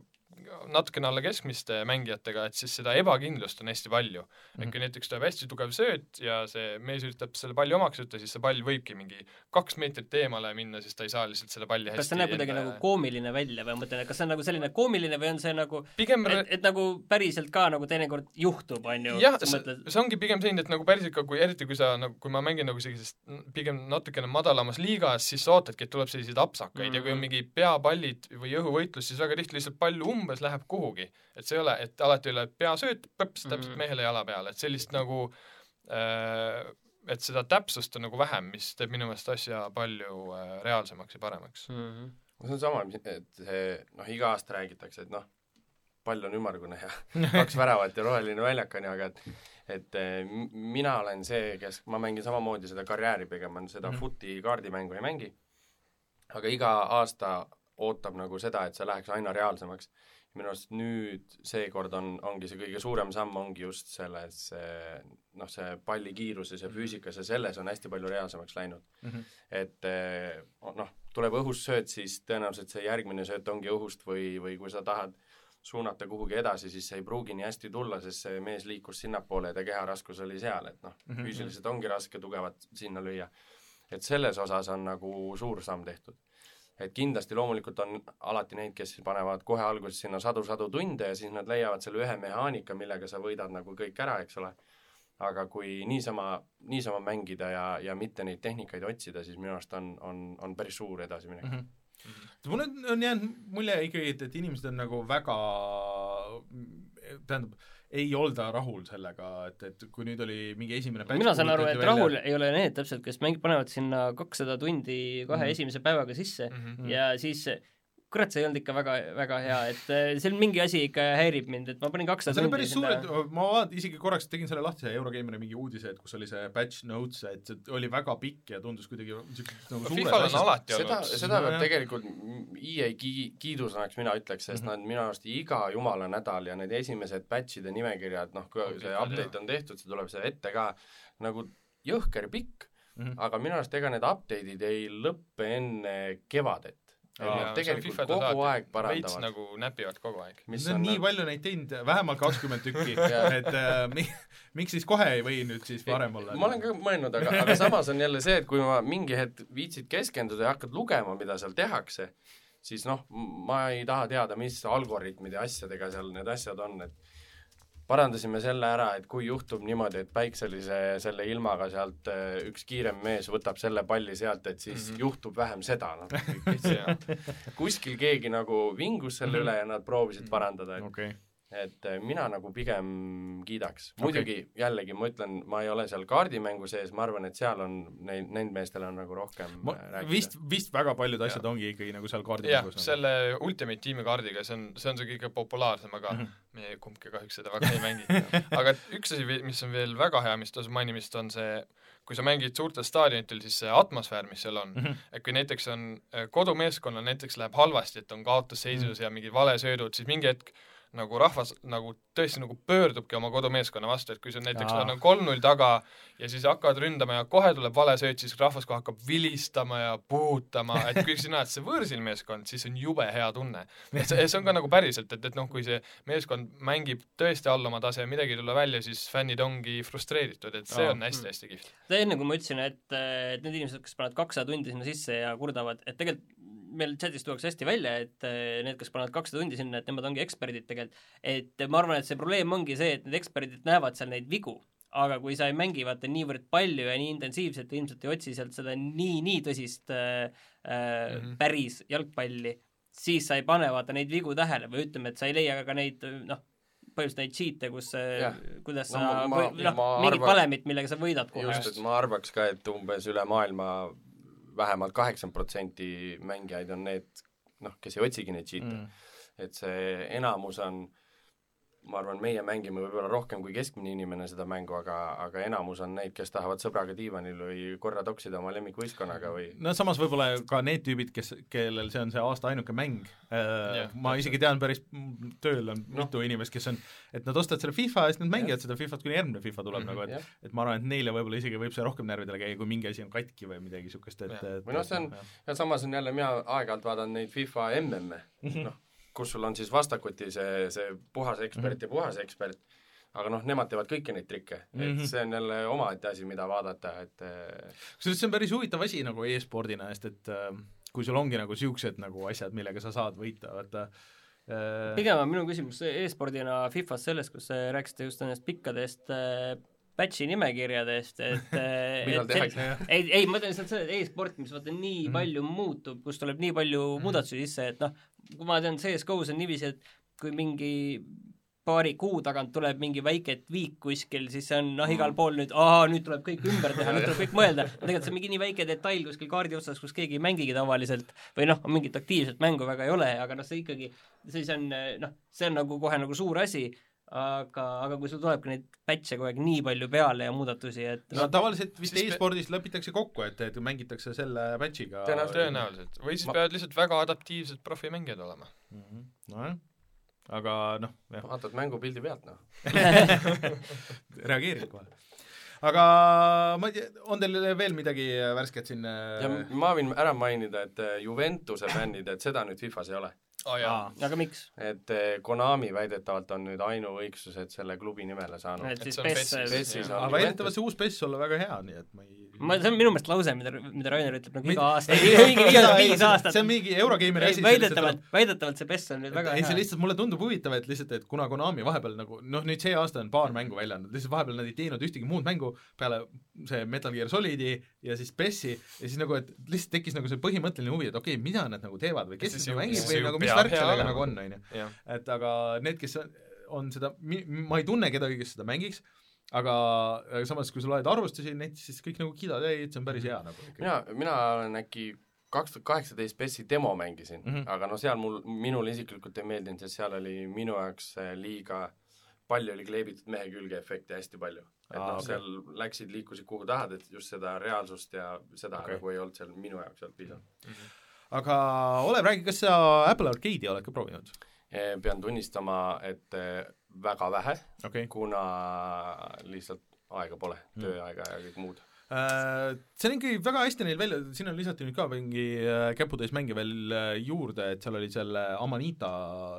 natukene alla keskmiste mängijatega, et siis seda ebakindlust on hästi palju mm. -hmm. et kui näiteks tuleb hästi tugev sööt ja see mees üritab selle palli omaks võtta, siis see pall võibki mingi kaks meetrit eemale minna, siis ta ei saa lihtsalt selle palli kas see näeb kuidagi enda... nagu koomiline välja või ma mõtlen, et kas see on nagu selline koomiline või on see nagu pigem et, et nagu päriselt ka nagu teinekord juhtub, on ju? jah, see, mõtled... see ongi pigem selline, et nagu päriselt ka, kui eriti kui sa nagu, kui ma mängin nagu sellises pigem natukene madalamas liigas, siis sa ootadki, et tuleb selliseid apsakaid mm -hmm. ja kui on mingi peapallid või õhuvõitlus, siis väga tihti lihtsalt pall umbes läheb kuhugi. et see ei ole, et alati üle peasööt, põps, täpselt mm. mehele jala peale, et sellist nagu äh, et seda täpsust on nagu vähem, mis teeb minu meelest asja palju äh, reaalsemaks ja paremaks mm. -hmm. see on sama, et see noh, iga aasta räägitakse, et noh, pall on ümmargune ja kaks väravat ja roheline väljak on ju, aga et et äh, mina olen see, kes, ma mängin samamoodi seda karjääri pigem, on seda mm -hmm. footi kaardimängu ei mängi, aga iga aasta ootab nagu seda, et see läheks aina reaalsemaks minu arust nüüd seekord on, ongi see kõige suurem samm, ongi just selles noh, see palli kiiruses ja mhm. füüsikas ja selles on hästi palju reaalsemaks läinud mm. -hmm. et eh, noh, tuleb õhust sööt, siis tõenäoliselt see järgmine sööt ongi õhust või, või kui sa tahad suunata kuhugi edasi, siis see ei pruugi nii hästi tulla, sest see mees liikus sinnapoole ja ta keharaskus oli seal, et noh mm -hmm., füüsiliselt ongi raske tugevat sinna lüüa. et selles osas on nagu suur samm tehtud et kindlasti loomulikult on alati neid, kes panevad kohe alguses sinna sadu-sadu tunde ja siis nad leiavad selle ühe mehaanika, millega sa võidad nagu kõik ära, eks ole. aga kui niisama, niisama mängida ja, ja mitte neid tehnikaid otsida, siis minu arust on, on, on päris suur edasiminek mm. -hmm. mul on, on jäänud mulje ikkagi, et, et inimesed on nagu väga, tähendab, ei olda rahul sellega, et, et kui nüüd oli mingi esimene mina saan aru, et välja... rahul ei ole need täpselt, kes mäng-, panevad sinna kakssada tundi kahe mm -hmm. esimese päevaga sisse mm -hmm. ja siis kurat, see ei olnud ikka väga, väga hea, et äh, seal mingi asi ikka häirib mind, et ma panin kakssada tundi päris sinna... suured, ma vaat-, isegi korraks tegin selle lahti, see Eurogeimeri mingi uudise, et kus oli see batch notes, et see oli väga pikk ja tundus kuidagi nagu FIFA-l on alati olnud. seda, seda peab tegelikult EA ki-, kiidusõnaks mina ütleks, sest mm -hmm. nad minu arust iga jumala nädal ja need esimesed batch'ide nimekirjad, noh, kui see update on tehtud, see tuleb see ette ka, nagu jõhker pikk. Mm, -hmm. aga minu arust ega need update'id ei lõppe enne kevadet tegelikult kogu aeg parandavad. veits nagu näpivad kogu aeg. mis on nii nagu... palju neid teinud, vähemalt kakskümmend tükki et äh, mi, miks siis kohe ei või nüüd siis varem olla? ma olen ka mõelnud, aga, aga samas on jälle see, et kui ma mingi hetk viitsid keskenduda ja hakkad lugema, mida seal tehakse, siis noh, ma ei taha teada, mis algoritmide asjadega seal need asjad on, et parandasime selle ära, et kui juhtub niimoodi, et päikselise selle ilmaga sealt äh, üks kiirem mees võtab selle palli sealt, et siis mm -hmm. juhtub vähem seda, noh. kuskil keegi nagu vingus selle mm -hmm. üle ja nad proovisid mhm. parandada, et okay et äh, mina nagu pigem kiidaks. muidugi okay. jällegi ma ütlen, ma ei ole seal kaardimängu sees, ma arvan, et seal on neil, neil meestel on nagu rohkem ma, äh, rääkida. vist, vist väga paljud asjad ja. ongi ikkagi nagu seal kaardimängus. jah, nagu. selle Ultimate Team'i kaardiga, see on, see on see kõige populaarsem, aga mm -hmm. meie kumbki kahjuks seda väga ei mängi aga üks asi, mis on veel väga hea, mis tasub mainimist, on see kui sa mängid suurtel staadionitel, siis see atmosfäär, mis seal on mm, -hmm. et kui näiteks on äh, kodumeeskonnal näiteks läheb halvasti, et on kaotusseisus mm -hmm. ja mingid valesöödud, siis mingi hetk nagu rahvas nagu tõesti nagu pöördubki oma kodumeeskonna vastu, et kui sa näiteks Jaa. oled nagu kolm-null taga ja siis hakkavad ründama ja kohe tuleb vale sööt, siis rahvas kohe hakkab vilistama ja puhutama, et kui sina oled see võõrsil meeskond, siis on jube hea tunne. et see, see on ka nagu päriselt, et, et noh, kui see meeskond mängib tõesti all oma tase ja midagi ei tule välja, siis fännid ongi frustreeritud, et see Aa. on hästi-hästi kihvt. enne, kui ma ütlesin, et, et need inimesed, kes panevad kakssada tundi sinna sisse ja kurdavad, et tegelikult meil chatis tuuakse hästi välja, et eh, need, kes panevad kakssada tundi sinna, et nemad ongi eksperdid tegelikult. et ma arvan, et see probleem ongi see, et need eksperdid näevad seal neid vigu, aga kui sa ei mängi vaata niivõrd palju ja nii intensiivselt ja ilmselt ei otsi sealt seda nii, nii tõsist äh, mm. -hmm. päris jalgpalli, siis sa ei pane vaata neid vigu tähele või ütleme, et sa ei leia ka neid noh, põhimõtteliselt neid cheat'e, kus äh, kuidas No sa noh mingit arvan- valemit, millega sa võidad kohe. just, et ma arvaks ka, et umbes üle maailma vähemalt kaheksakümmend protsenti mängijaid on need, noh, kes ei otsigi neid cheat'e mm. et see enamus on ma arvan, meie mängime võib-olla rohkem kui keskmine inimene seda mängu, aga, aga enamus on neid, kes tahavad sõbraga diivanil või korra toksida oma lemmikvõistkonnaga või no samas võib-olla ka need tüübid, kes, kellel see on see aasta ainuke mäng äh, Jah, ma isegi tean päris, tööl on Noh. mitu inimest, kes on, et nad ostavad selle FIFA ja siis nad mängivad seda FIFA-t, kuni järgmine FIFA tuleb Mhm, nagu, et jah. et ma arvan, et neile võib-olla isegi võib see rohkem närvidele käia, kui mingi asi on katki või midagi niisugust, et, Või noh, see on- ja samas on jälle, mina aeg-ajalt vaatan neid FIFA MM-e, noh, kus sul on siis vastakuti see, see puhas ekspert ja puhas ekspert, aga noh, nemad teevad kõiki neid trikke mm, -hmm. Mhm. et see on jälle omaette asi, mida vaadata, et eh, kusjuures see on päris huvitav asi nagu e-spordina, sest et äh, kui sul ongi nagu niisugused nagu asjad, millega sa saad võita, vaata äh, pigem on minu küsimus e-spordina Fifas selles, kus te rääkisite just nendest pikkadest äh, batch'i nimekirjadest, et millal tehakse, ei, ei, ma mõtlen lihtsalt seda, et e-sport, mis vaata nii Mhm. mm. palju muutub, kus tuleb nii palju mm. muudatusi sisse, et noh, kui ma tean, CS-GO-s on niiviisi, et kui mingi paari kuu tagant tuleb mingi väike tweak kuskil, siis see on noh, igal pool nüüd, aa, nüüd tuleb kõik ümber teha, nüüd tuleb kõik mõelda. tegelikult see on mingi nii väike detail kuskil kaardi otsas, kus keegi ei mängigi tavaliselt või noh, mingit aktiivset mängu väga ei ole, aga noh, see ikkagi, siis on noh, see on nagu kohe nagu suur asi, aga, aga kui sul tulebki neid patch'e kogu aeg nii palju peale ja muudatusi, et no tavaliselt vist Siis pe- e-spordis lepitakse kokku, et, et mängitakse selle batch'iga Tõenäoliselt- tõenäoliselt, või siis Ma- peavad lihtsalt väga adaptiivsed profimängijad olema. Mhm. nojah, aga noh, jah, vaatad mängupildi pealt, noh. reageerid kohe. aga ma ei tea, on teil veel midagi värsket siin ja ma võin ära mainida, et eh, Juventuse fännid, et seda nüüd Fifas ei ole. jaa, aga miks? et eh, Konami väidetavalt on nüüd ainuõigsused selle klubi nimele saanud. et siis see on PES PES-is. On aga väidetavalt see uus PES olla väga hea, nii et ma ei ma, see on minu meelest lause, mida, mida Rainer ütleb nagu iga aasta, ei, viis aastat see on mingi Eurogeimeri asi. väidetavalt, väidetavalt see PES on nüüd väga ei, see lihtsalt mulle tundub huvitav, et lihtsalt, et kuna Konami vahepeal nagu noh, nüüd see aasta on paar mängu välja andnud, lihtsalt vahepeal nad ei teinud ühtegi muud mängu peale see Metal Gear Solidi ja siis PES-i ja siis nagu, et lihtsalt tekkis nagu see põhimõtteline huvi, et okei okay,, mida nad nagu teevad või kes seda ju- mängib või nagu mis värk sellega nagu on, on ju. et aga need, kes on, on seda, ma ei tunne kedagi, kes seda mängiks, aga samas, kui sa loed arvustusi netis, siis kõik nagu kiidavad, ei, et see on päris hea nagu mina, mina olen äkki kaks tuhat kaheksateist PES-i demo mängisin mm. -hmm. aga no seal mul, minule isiklikult ei meeldinud, sest seal oli minu jaoks liiga palju oli kleebitud mehe külge efekte hästi palju. et Aa, noh okay., seal läksid, liikusid kuhu tahad, et just seda reaalsust ja seda okay. nagu ei olnud seal minu jaoks olnud piisav. aga Olev, räägi, kas sa Apple Arcade'i oled ka proovinud? pean tunnistama, et väga vähe, okay.. kuna lihtsalt aega pole Mm. mm., tööaega ja kõik muud. Äh, see on ikkagi väga hästi neil välja, sinna lisati nüüd ka mingi äh, käputäis mänge veel äh, juurde, et seal oli selle Amanita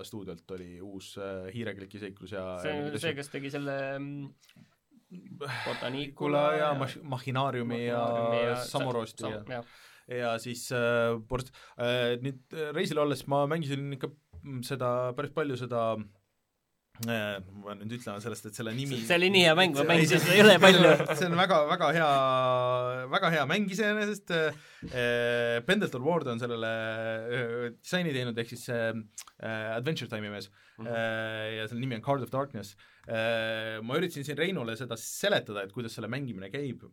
stuudiolt oli uus hiirekliki seiklus ja see ja on mingeid see, kes tegi selle mm, Botanicula Kula ja Mach-, Machinaariumi ja Samorosti ja ja ja siis äh, Borst- äh, nüüd reisil olles ma mängisin ikka mm, seda päris palju seda äh, ma pean nüüd ütlema sellest, et selle nimi see oli nii hea mäng, ma mängisin seda jõle palju. see on väga, väga hea, väga hea mäng iseenesest äh,, Pendleton Ward on sellele äh, disaini teinud, ehk siis see äh, Adventure Time'i mees Mhm. äh, ja selle nimi on Card of Darkness äh,. ma üritasin siin Reinule seda seletada, et kuidas selle mängimine käib.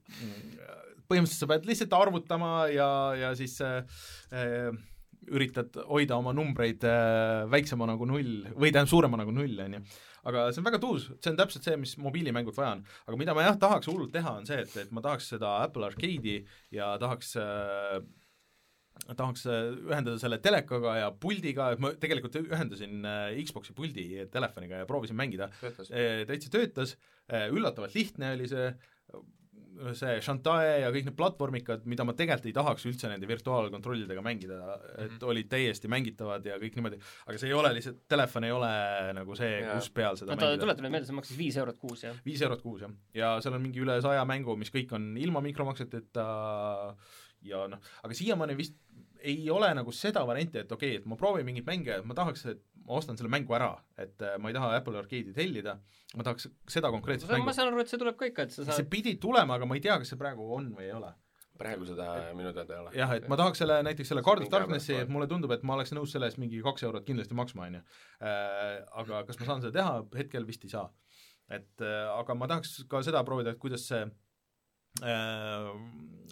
põhimõtteliselt sa pead lihtsalt arvutama ja, ja siis äh, äh, üritad hoida oma numbreid äh, väiksema nagu null või tähendab suurema nagu null, on ju aga see on väga tuus, see on täpselt see, mis mobiilimängult vaja on. aga mida ma jah tahaks hullult teha, on see, et, et ma tahaks seda Apple Arcade'i ja tahaks äh, tahaks äh, ühendada selle telekaga ja puldiga, et ma tegelikult ühendasin äh, Xbox'i puldi telefoniga ja proovisin mängida, täitsa töötas, üllatavalt lihtne oli see, see Shantae ja kõik need platvormikad, mida ma tegelikult ei tahaks üldse nende virtuaalkontrollidega mängida, et Mhm. olid täiesti mängitavad ja kõik niimoodi, aga see ei ole lihtsalt, telefon ei ole nagu see, kus peal seda oota, mängida. tuleta nüüd meelde, see maksis viis eurot kuus, jah? viis eurot kuus jah, ja seal on mingi üle saja mängu, mis kõik on ilma mikromakseteta ja noh, aga siiamaani vist ei ole nagu seda varianti, et okei okay,, et ma proovin mingeid mänge, ma tahaks, et ma ostan selle mängu ära, et äh, ma ei taha Apple Arcade'i tellida, ma tahaks seda konkreetset ma mängu. saan aru, et see tuleb ka ikka, et sa see saad pidi tulema, aga ma ei tea, kas see praegu on või ei ole. praegu seda minu teada ei ole. jah, et ma tahaks selle, näiteks selle Guard of Darknessi, et mulle tundub, et ma oleks nõus selle eest mingi kaks eurot kindlasti maksma, on ju. Aga kas ma saan seda teha, hetkel vist ei saa. et äh, aga ma tahaks ka seda proovida, et kuidas see äh,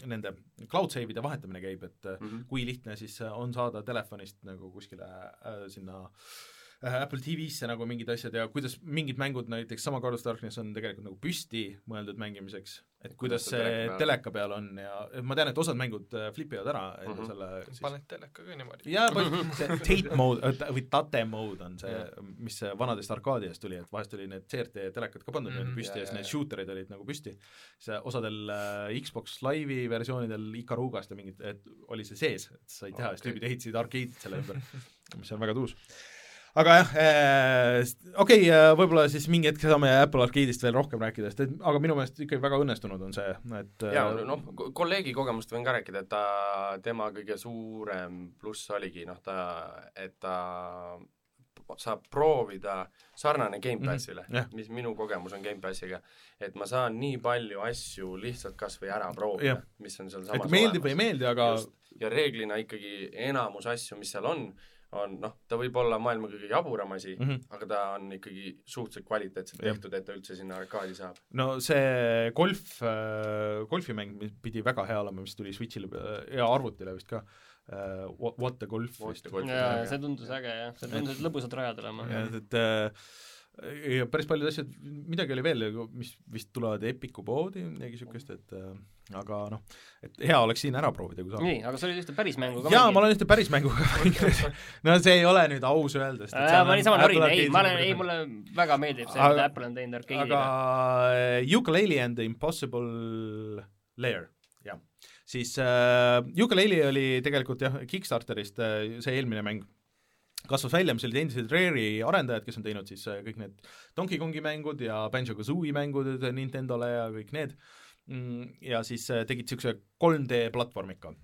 nende cloud save'ide vahetamine käib, et äh, Mhm. kui lihtne siis on saada telefonist nagu kuskile äh, sinna äh, Apple TV-sse nagu mingid asjad ja kuidas mingid mängud, näiteks sama of Darkness on tegelikult nagu püsti mõeldud mängimiseks, et kuidas see teleka peal- teleka peal on ja ma tean, et osad mängud äh, flipivad ära enda Mhm. selle siis paned teleka ka niimoodi. jaa, see Tate mode äh, või Tate mode on see mis vanadest arkaadidest tuli, et vahest oli need CRT telekad ka pandud mm, püsti Jaa, ja siis need shooter'id olid nagu püsti. see osadel äh, Xbox Live'i versioonidel Icarugast ja mingid, et oli see sees, et sai teha ja siis tüübid ehitasid arkeedid selle ümber, mis on väga tuus aga jah äh,, okei okay,, võib-olla siis mingi hetk saame Apple Arcade'ist veel rohkem rääkida, sest et aga minu meelest ikkagi väga õnnestunud on see, et jaa, noh, kolleegi kogemust võin ka rääkida, et ta, tema kõige suurem pluss oligi noh, ta, et ta saab proovida sarnane Gamepassile mm. -hmm. mis minu kogemus on Gamepassiga, et ma saan nii palju asju lihtsalt kas või ära proovida Jah., mis on seal et samas meeldib või ei meeldi, aga Just. ja reeglina ikkagi enamus asju, mis seal on, on noh, ta võib olla maailma kõige jaburam asi mm. -hmm. aga ta on ikkagi suhteliselt kvaliteetselt Jah. tehtud, et ta üldse sinna arkaadi saab. no see golf, golfimäng mis pidi väga hea olema, mis tuli Switch'ile äh, ja arvutile vist ka, What What the Golf vist jaa, see tundus äge jah, see tundus, et lõbusad rajad olema. ja et äh, ja päris paljud asjad, midagi oli veel, mis vist tulevad Epiku poodi, midagi niisugust, et äh, aga noh, et hea oleks siin ära proovida, kui saab. nii, aga sa olid ühte päris mängu ka jaa, ma olen ühte päris mängu ka mänginud. no see ei ole nüüd aus öelda, sest et ma on niisama norin, ei, ma olen, ei mulle väga meeldib see, Aga- mida Apple on teinud aga arcade'iga. äh, Ukulele and the Impossible Lair, jah. siis äh, Ukulele oli tegelikult jah, Kickstarterist äh, see eelmine mäng kasvas välja, mis olid endised Rare'i arendajad, kes on teinud siis äh, kõik need Donkey Kongi mängud ja Banjo-Kazooie mängud Nintendole ja kõik need mm, ja siis äh, tegid niisuguse 3D platvormika.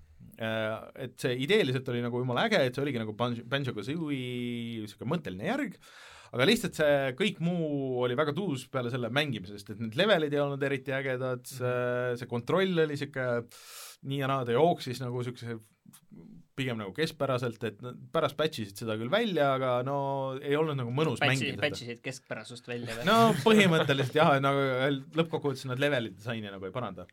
Et see ideeliselt oli nagu jumala äge, et see oligi nagu Banjo- Banjo-Kazooie niisugune mõtteline järg, aga lihtsalt see kõik muu oli väga tuus peale selle mängimise, sest et need levelid ei olnud eriti ägedad, see, see kontroll oli niisugune nii ja naa, ta jooksis nagu niisuguse pigem nagu keskpäraselt, et pärast patch isid seda küll välja, aga no ei olnud nagu mõnus Patchi, mängida seda. patchisid keskpärasust välja või? no põhimõtteliselt jah, nagu lõppkokkuvõttes nad levelite disaini nagu ei paranda.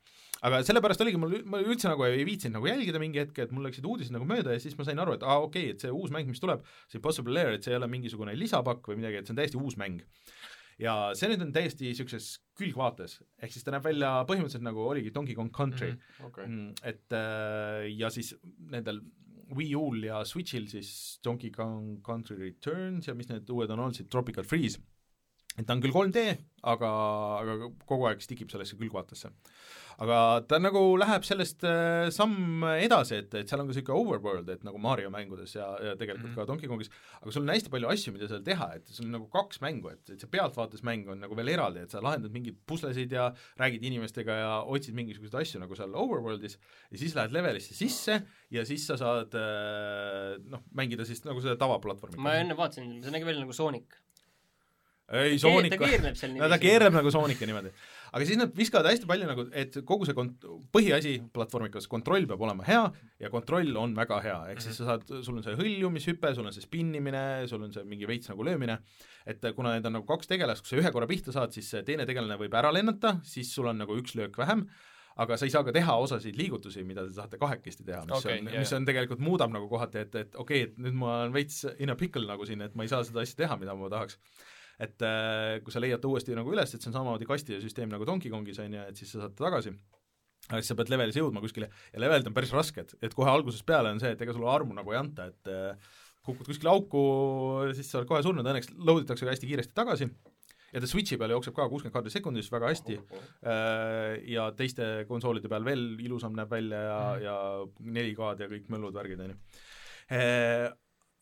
aga sellepärast oligi mul, ma üldse nagu ei viitsinud nagu jälgida mingi hetk, et mul läksid uudised nagu mööda ja siis ma sain aru, et aa ah, okei okay,, et see uus mäng, mis tuleb, see Possible Lair, et see ei ole mingisugune lisapakk või midagi, et see on täiesti uus mäng. ja see nüüd on täiesti niisuguses külgvaates, ehk siis ta näeb välja põhimõtteliselt nagu oligi Donkey Kong Country mm. okei. Mm, et äh, ja siis nendel Wii U-l ja Switch'il siis Donkey Kong Country Returns ja mis need uued on olnud, siis Tropical Freeze. et ta on küll 3D, aga, aga kogu aeg stikib sellesse külgvaatesse. Aga ta nagu läheb sellest äh, samm edasi, et, et seal on ka niisugune overworld, et nagu Mario mängudes ja, ja tegelikult mm -hmm. ka Donkey Kongis, aga sul on hästi palju asju, mida seal teha, et sul on nagu kaks mängu, et, et see pealtvaatusmäng on nagu veel eraldi, et sa lahendad mingeid puslesid ja räägid inimestega ja otsid mingisuguseid asju nagu seal overworld'is ja siis lähed levelisse sisse ja siis sa saad äh, noh, mängida siis nagu seda tavaplatvormi. ma enne vaatasin, see nägi välja nagu Sonic. ei, ta Sonic keerleb seal no ta keerleb nagu Soonika niimoodi. Aga siis nad viskavad hästi palju nagu, et kogu see kont-, põhiasi platvormikas, kontroll peab olema hea ja kontroll on väga hea, ehk siis sa saad, sul on see hõljumishype, sul on see spinnimine, sul on see mingi veits nagu löömine, et kuna need on nagu kaks tegelast, kui sa ühe korra pihta saad, siis see teine tegelane võib ära lennata, siis sul on nagu üks löök vähem, aga sa ei saa ka teha osasid liigutusi, mida te saate kahekesti teha, mis okay, on jaa,, mis on tegelikult muudab nagu kohati, et, et okei okay,, et nüüd ma olen veits in a pickle nagu siin, et ma ei saa seda asja teha, mida ma tahaks et äh, kui sa leiad ta uuesti nagu üles, et see on samamoodi kastide süsteem nagu Donkey Kongis on ju, et siis sa saad ta tagasi. Aga siis sa pead levelis jõudma kuskile ja levelid on päris rasked, et kohe algusest peale on see, et ega sulle armu nagu ei anta, et äh, kukud kuskile auku, siis sa oled kohe surnud, õnneks load itakse ka hästi kiiresti tagasi. Ja ta Switchi peal jookseb ka kuuskümmend kaardi sekundis väga hästi äh, ja teiste konsoolide peal veel ilusam näeb välja ja ja 4K-d ja kõik möllud, värgid, on ju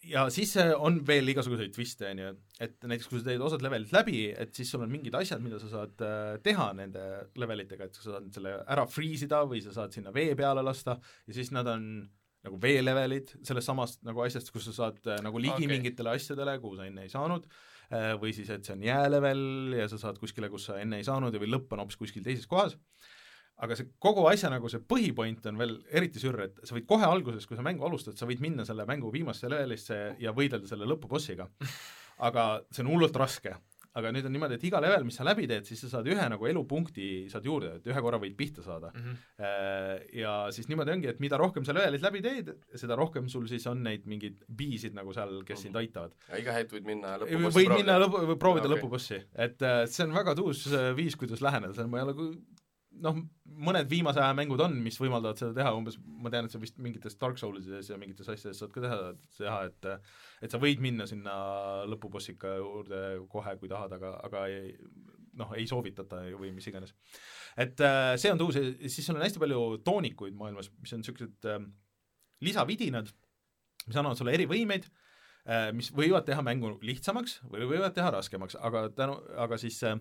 ja siis on veel igasuguseid twiste, on ju, et näiteks kui sa teed osad levelid läbi, et siis sul on mingid asjad, mida sa saad äh, teha nende levelitega, et sa saad selle ära freeze ida või sa saad sinna vee peale lasta. Ja siis nad on nagu veelevelid sellest samast nagu asjast, kus sa saad äh, nagu ligi okay. mingitele asjadele, kuhu sa enne ei saanud, äh, või siis, et see on jäälevel ja sa saad kuskile, kus sa enne ei saanud ja või lõpp on hoopis kuskil teises kohas, aga see kogu asja nagu see põhipoint on veel eriti sürr, et sa võid kohe alguses, kui sa mängu alustad, sa võid minna selle mängu viimasesse levelisse ja võidelda selle lõpubossiga. aga see on hullult raske. aga nüüd on niimoodi, et iga level, mis sa läbi teed, siis sa saad ühe nagu elupunkti saad juurde, et ühe korra võid pihta saada mm. -hmm. Ja siis niimoodi ongi, et mida rohkem sa levelit läbi teed, seda rohkem sul siis on neid mingeid biisid nagu seal, kes mm -hmm. sind aitavad. ja iga hetk võid minna lõpubossi võid proovida. minna lõpu, või proovida okay. lõpubossi, et äh, see on väga tuus äh, viis, kuidas läheneda, see on, ma ei ole noh, mõned viimase aja mängud on, mis võimaldavad seda teha, umbes ma tean, et sa vist mingites Dark Soulsides ja mingites asjades saad ka teha, teha, et et sa võid minna sinna lõpubossika juurde kohe, kui tahad, aga, aga ei noh, ei soovitata või mis iganes. et äh, see on tuus siis sul on hästi palju toonikuid maailmas, mis on niisugused äh, lisavidinad, mis annavad sulle erivõimeid äh,, mis võivad teha mängu lihtsamaks või võivad teha raskemaks, aga tänu, aga siis Äh,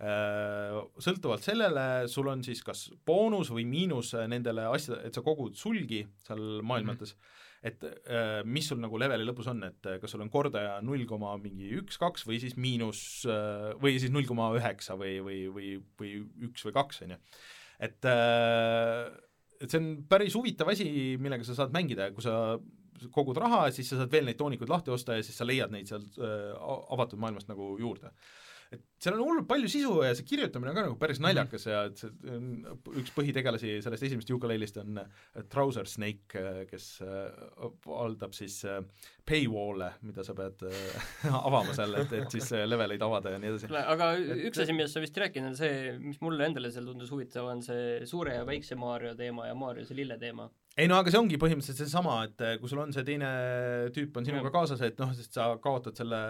sõltuvalt sellele sul on siis kas boonus või miinus nendele asjadele, et sa kogud sulgi seal maailmates mm, -hmm. et äh, mis sul nagu leveli lõpus on, et kas sul on kordaja null koma mingi üks, kaks või siis miinus või siis null koma üheksa või, või, või, või üks või kaks, on ju. et, et see on päris huvitav asi, millega sa saad mängida kui sa kogud raha, siis sa saad veel neid toonikuid lahti osta ja siis sa leiad neid sealt avatud maailmast nagu juurde et seal on hullult palju sisu ja see kirjutamine on ka nagu päris mhm. naljakas ja et see üks põhitegelasi sellest esimesest Ukulele'ist on äh, Trouser Snake, äh, kes valdab äh, siis paywall'e, mida sa pead avama seal, et, et siis leveleid avada ja nii edasi. aga üks asi, millest sa vist ei rääkinud, on see, mis mulle endale seal tundus huvitav, on see suure ja väikse Maarja teema ja Maarja see lille teema. Ei no aga see ongi põhimõtteliselt seesama, et kui sul on see teine tüüp on sinuga kaasas, et noh, sest sa kaotad selle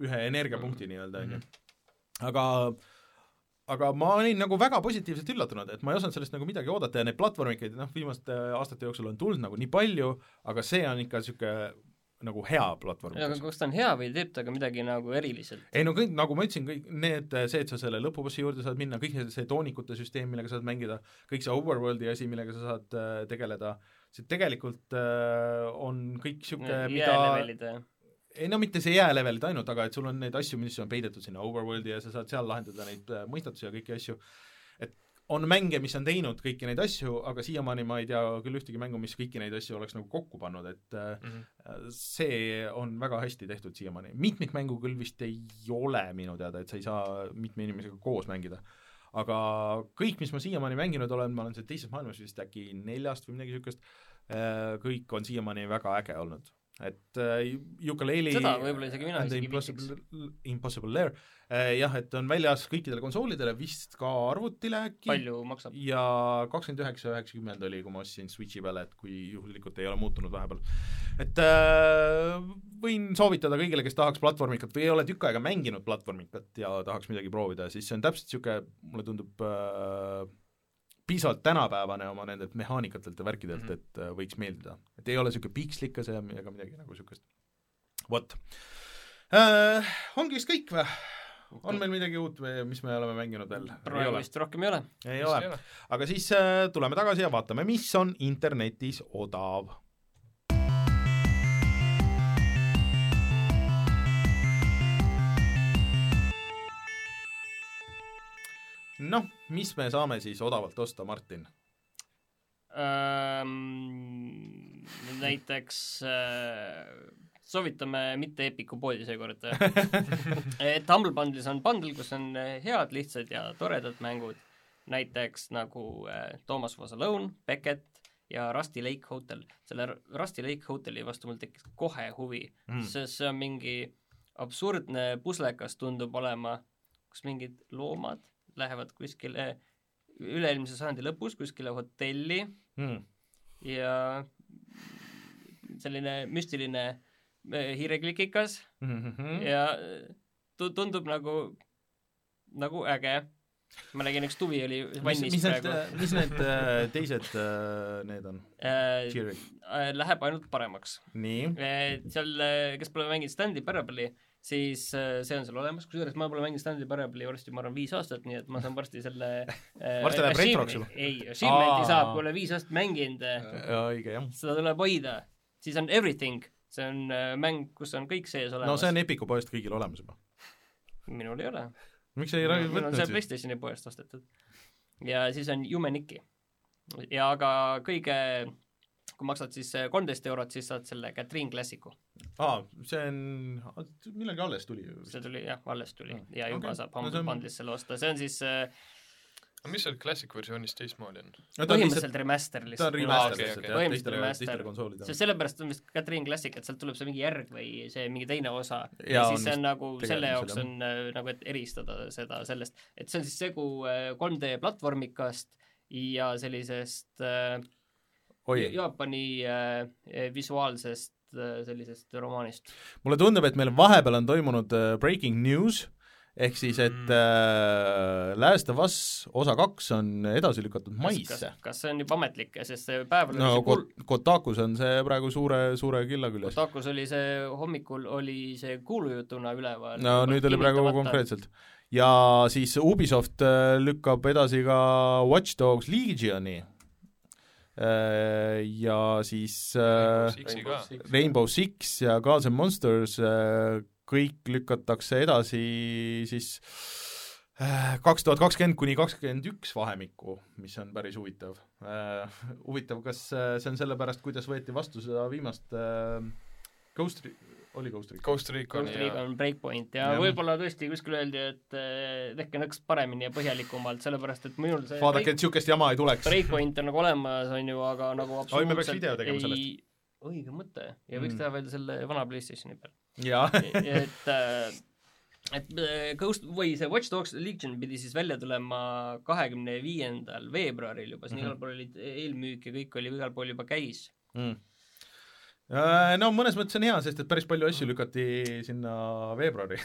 ühe energiapunkti nii-öelda, on ju mhm aga aga ma olin nagu väga positiivselt üllatunud, et ma ei osanud sellest nagu midagi oodata ja neid platvormikaid noh, viimaste aastate jooksul on tulnud nagu nii palju, aga see on ikka niisugune nagu hea platvorm. aga kas ta on hea või teeb ta ka midagi nagu eriliselt? ei no kõik, nagu ma ütlesin, kõik need, see, et sa selle lõpubossi juurde saad minna, kõik see, see toonikute süsteem, millega sa saad mängida, kõik see overworld'i asi, millega sa saad äh, tegeleda, see tegelikult äh, on kõik niisugune mida ei no mitte see jäälevelid ainult, aga et sul on neid asju, mis on peidetud sinna overworld'i ja sa saad seal lahendada neid äh, mõistatusi ja kõiki asju, et on mänge, mis on teinud kõiki neid asju, aga siiamaani ma ei tea küll ühtegi mängu, mis kõiki neid asju oleks nagu kokku pannud, et mm -hmm. see on väga hästi tehtud siiamaani. mitmikmängu küll vist ei ole minu teada, et sa ei saa mitme inimesega koos mängida. aga kõik, mis ma siiamaani mänginud olen, ma olen seal teises maailmas vist äkki neljast või midagi niisugust, äh, kõik on siiamaani väga äge olnud et äh, Ukulele seda võib-olla isegi mina isegi Impossible, Impossible Lair äh, jah, et on väljas kõikidele konsoolidele, vist ka arvutile äkki. palju maksab? ja kakskümmend üheksa, üheksakümmend oli, kui ma ostsin Switchi peale, et kui juhuslikult ei ole muutunud vahepeal. et äh, võin soovitada kõigile, kes tahaks platvormikat või ei ole tükk aega mänginud platvormikat ja tahaks midagi proovida, siis see on täpselt niisugune, mulle tundub äh, piisavalt tänapäevane oma nendelt mehaanikatelt ja värkidelt mm, -hmm. et äh, võiks meeldida. et ei ole niisugune piikslikas ja ega midagi nagu niisugust. vot äh,. ongi vist kõik või? on meil midagi uut või mis me oleme mänginud veel? praegu vist rohkem ei ole. ei ole, aga siis äh, tuleme tagasi ja vaatame, mis on internetis odav noh, mis me saame siis odavalt osta, Martin ähm,? näiteks äh, soovitame mitte Epiku poodi seekord et Humble Bundle'is on bundle, kus on head, lihtsad ja toredad mängud, näiteks nagu äh, Thomas Was Alone, Beckett ja Rusty Lake Hotel. selle Rusty Lake Hoteli vastu mul tekkis kohe huvi mm., sest see on mingi absurdne puslekas tundub olema, kus mingid loomad lähevad kuskile üle-eelmise sajandi lõpus kuskile hotelli mm. ja selline müstiline äh, hiireklikikas Mm -hmm. ja tu- tundub nagu nagu äge ma nägin üks tuvi oli mis, vannis mis need praegu, mis need äh, teised äh, need on? äh, äh, läheb ainult paremaks seal, kes pole mänginud Stanley Parable'i, siis eh, see on seal olemas, kusjuures ma pole mänginud Stanley Parable'i varsti, ma arvan, viis aastat, nii et ma saan varsti selle eh, Varsti läheb retroks juba. ei, achievement'i Aa. saab, kui olen viis aastat mänginud, õige jah. seda tuleb hoida. siis on Everything, see on mäng, kus on kõik sees olemas no see on Epiku poest kõigil olemas juba. minul ei ole. miks ei räägi minul on võtnud see siis? Playstationi poest ostetud. ja siis on Jumeniki. ja aga kõige, kui maksad siis kolmteist eurot, siis saad selle Catherine Classicu. aa, see on, millalgi alles tuli ju. see tuli jah, alles tuli Mm. ja juba Okei. saab No Humble on- Bundle'is selle osta, see on siis äh, aga mis seal Classic versioonis teistmoodi on? no lihtsalt, põhimõtteliselt remaster ta on lihtsalt. remaster lihtsalt okei. jah, Põhimõtteliselt teistele, remaster. teistele konsoolidele. sest sellepärast on vist Catherine Classic, et sealt tuleb see mingi järg või see mingi teine osa ja, ja siis see on nagu selle jaoks jah. on äh, nagu, et eristada seda sellest, et see on siis segu äh, 3D platvormikast ja sellisest äh, Jaapani äh, visuaalsest äh, sellisest romaanist. mulle tundub, et meil vahepeal on toimunud äh, breaking news, ehk siis, et Mm. äh, Last of Us osa kaks on edasi lükatud maisse. kas see on juba ametlik, sest see päev oli no Kot-, Kotakus on see praegu suure, suure killa küljes. Otakus oli see hommikul oli see kuulujutuna üleval. no nüüd oli praegu. konkreetselt. ja siis Ubisoft äh, lükkab edasi ka Watch Dogs Legioni äh, ja siis äh, Sixi ka. Rainbow Six ja Gods and Monsters äh, kõik lükatakse edasi siis äh, kaks tuhat kakskümmend kuni kakskümmend üks vahemikku, mis on päris huvitav. Huvitav, kas äh, see on sellepärast, kuidas võeti vastu seda viimast äh, Ghost, oli Ghost Recon? Ghost Reconi Ghost ja Recon Breakpoint ja Jah. võib-olla tõesti kuskil öeldi, et eh, tehke nõks paremini ja põhjalikumalt, sellepärast et minul see vaadake, et niisugust jama ei tuleks. Breakpoint on nagu olemas, on ju, aga nagu Oi, me peaks absoluutselt video tegema sellest. ei- õige mõte ja võiks Mm. teha veel selle vana Playstationi peal. et äh, et äh, Ghost või see Watch Dogs Legion pidi siis välja tulema kahekümne viiendal veebruaril juba, siin Mhm. igal pool olid eelmüük ja kõik oli igal pool juba käis. mm. Äh, No mõnes mõttes on hea, sest et päris palju asju lükati sinna veebruari.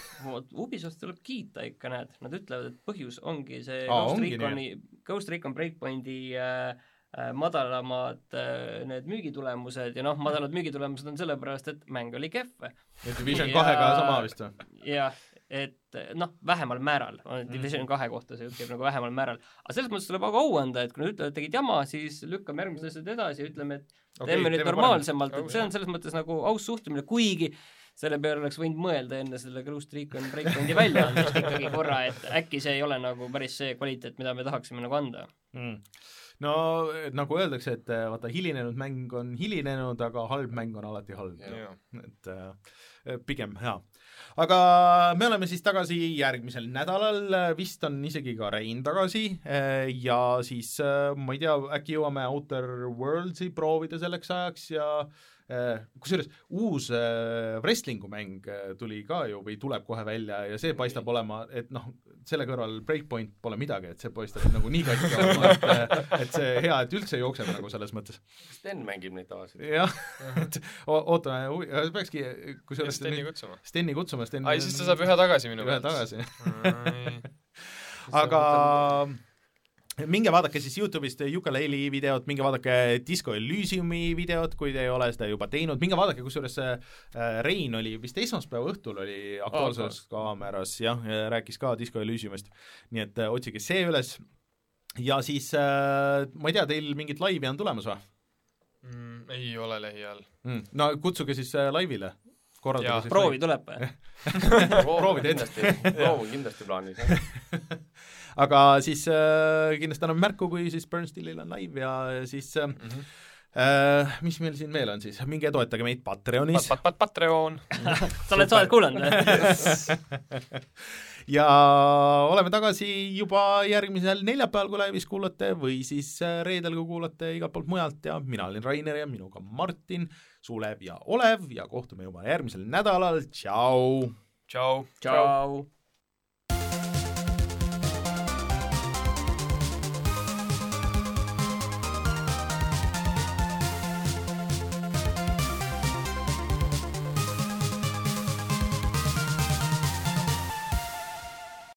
Ubisoft tuleb kiita ikka, näed, nad ütlevad, et põhjus ongi see Aa, Ghost Reconi, Ghost Recon Breakpointi äh, äh, madalamad äh, need müügitulemused ja noh, madalad müügitulemused on sellepärast, et mäng oli kehv. Division Ja- kahega sama vist või? jah, et noh, vähemal määral, Mhm. Division kahe kohta see jutt käib nagu vähemal määral, aga selles mõttes tuleb aga au anda, et kui nad ütlevad, et tegid jama, siis lükkame järgmised asjad edasi ja ütleme, et teeme nüüd normaalsemalt, et see on selles mõttes nagu aus suhtumine, kuigi selle peale oleks võinud mõelda enne selle Ghost Recon Breakpointi väljaandmist ikkagi korra, et äkki see ei ole nagu päris see kvaliteet, mida me tahaksime nagu anda. mm. no et nagu öeldakse, et äh, vaata, hilinenud mäng on hilinenud, aga halb mäng on alati halb. Jaa. et äh, pigem hea. Aga me oleme siis tagasi järgmisel nädalal, vist on isegi ka Rein tagasi. Ja siis ma ei tea, äkki jõuame Outer Worldsi proovida selleks ajaks ja kusjuures uus äh, wrestling'u mäng äh, tuli ka ju või tuleb kohe välja ja see paistab olema, et noh, selle kõrval Breakpoint pole midagi, et see paistab nagu nii katki olema, et et see hea, et üldse jookseb nagu selles mõttes. Sten mängib neid tavaliselt. jah, et ootame, peakski, kusjuures Steni kutsuma. Steni kutsuma, Sten ai, siis ta saab ühe tagasi minu ühe tagasi. tagasi. aga minge vaadake siis Youtube'ist Yooka-Laylee videot, minge vaadake Disco Elysiumi videot, kui te ei ole seda juba teinud, minge vaadake, kusjuures äh, Rein oli vist esmaspäeva õhtul oli Aktuaalses Kaameras jah, rääkis ka Disco Elysiumist, nii et äh, otsige see üles ja siis äh, ma ei tea, teil mingit laivi on tulemas või Mm, ei ole lähiajal. mm.? no kutsuge siis laivile, Jaa, korraldage siis proovi tuleb või? Proovid kindlasti, proov on kindlasti plaanis, jah. aga siis äh, kindlasti anname märku, kui siis Burnstillil on live ja siis äh, Mhm. äh, mis meil siin veel on siis, minge toetage meid Patreonis Pat-, Pat-, Patreon. sa oled, sa oled kuulanud või? ja oleme tagasi juba järgmisel neljapäeval, kui laivis kuulate või siis äh, reedel, kui kuulate igalt poolt mujalt ja mina olin Rainer ja minuga Martin, Sulev ja Olev ja kohtume juba järgmisel nädalal, tšau! tšau. tšau.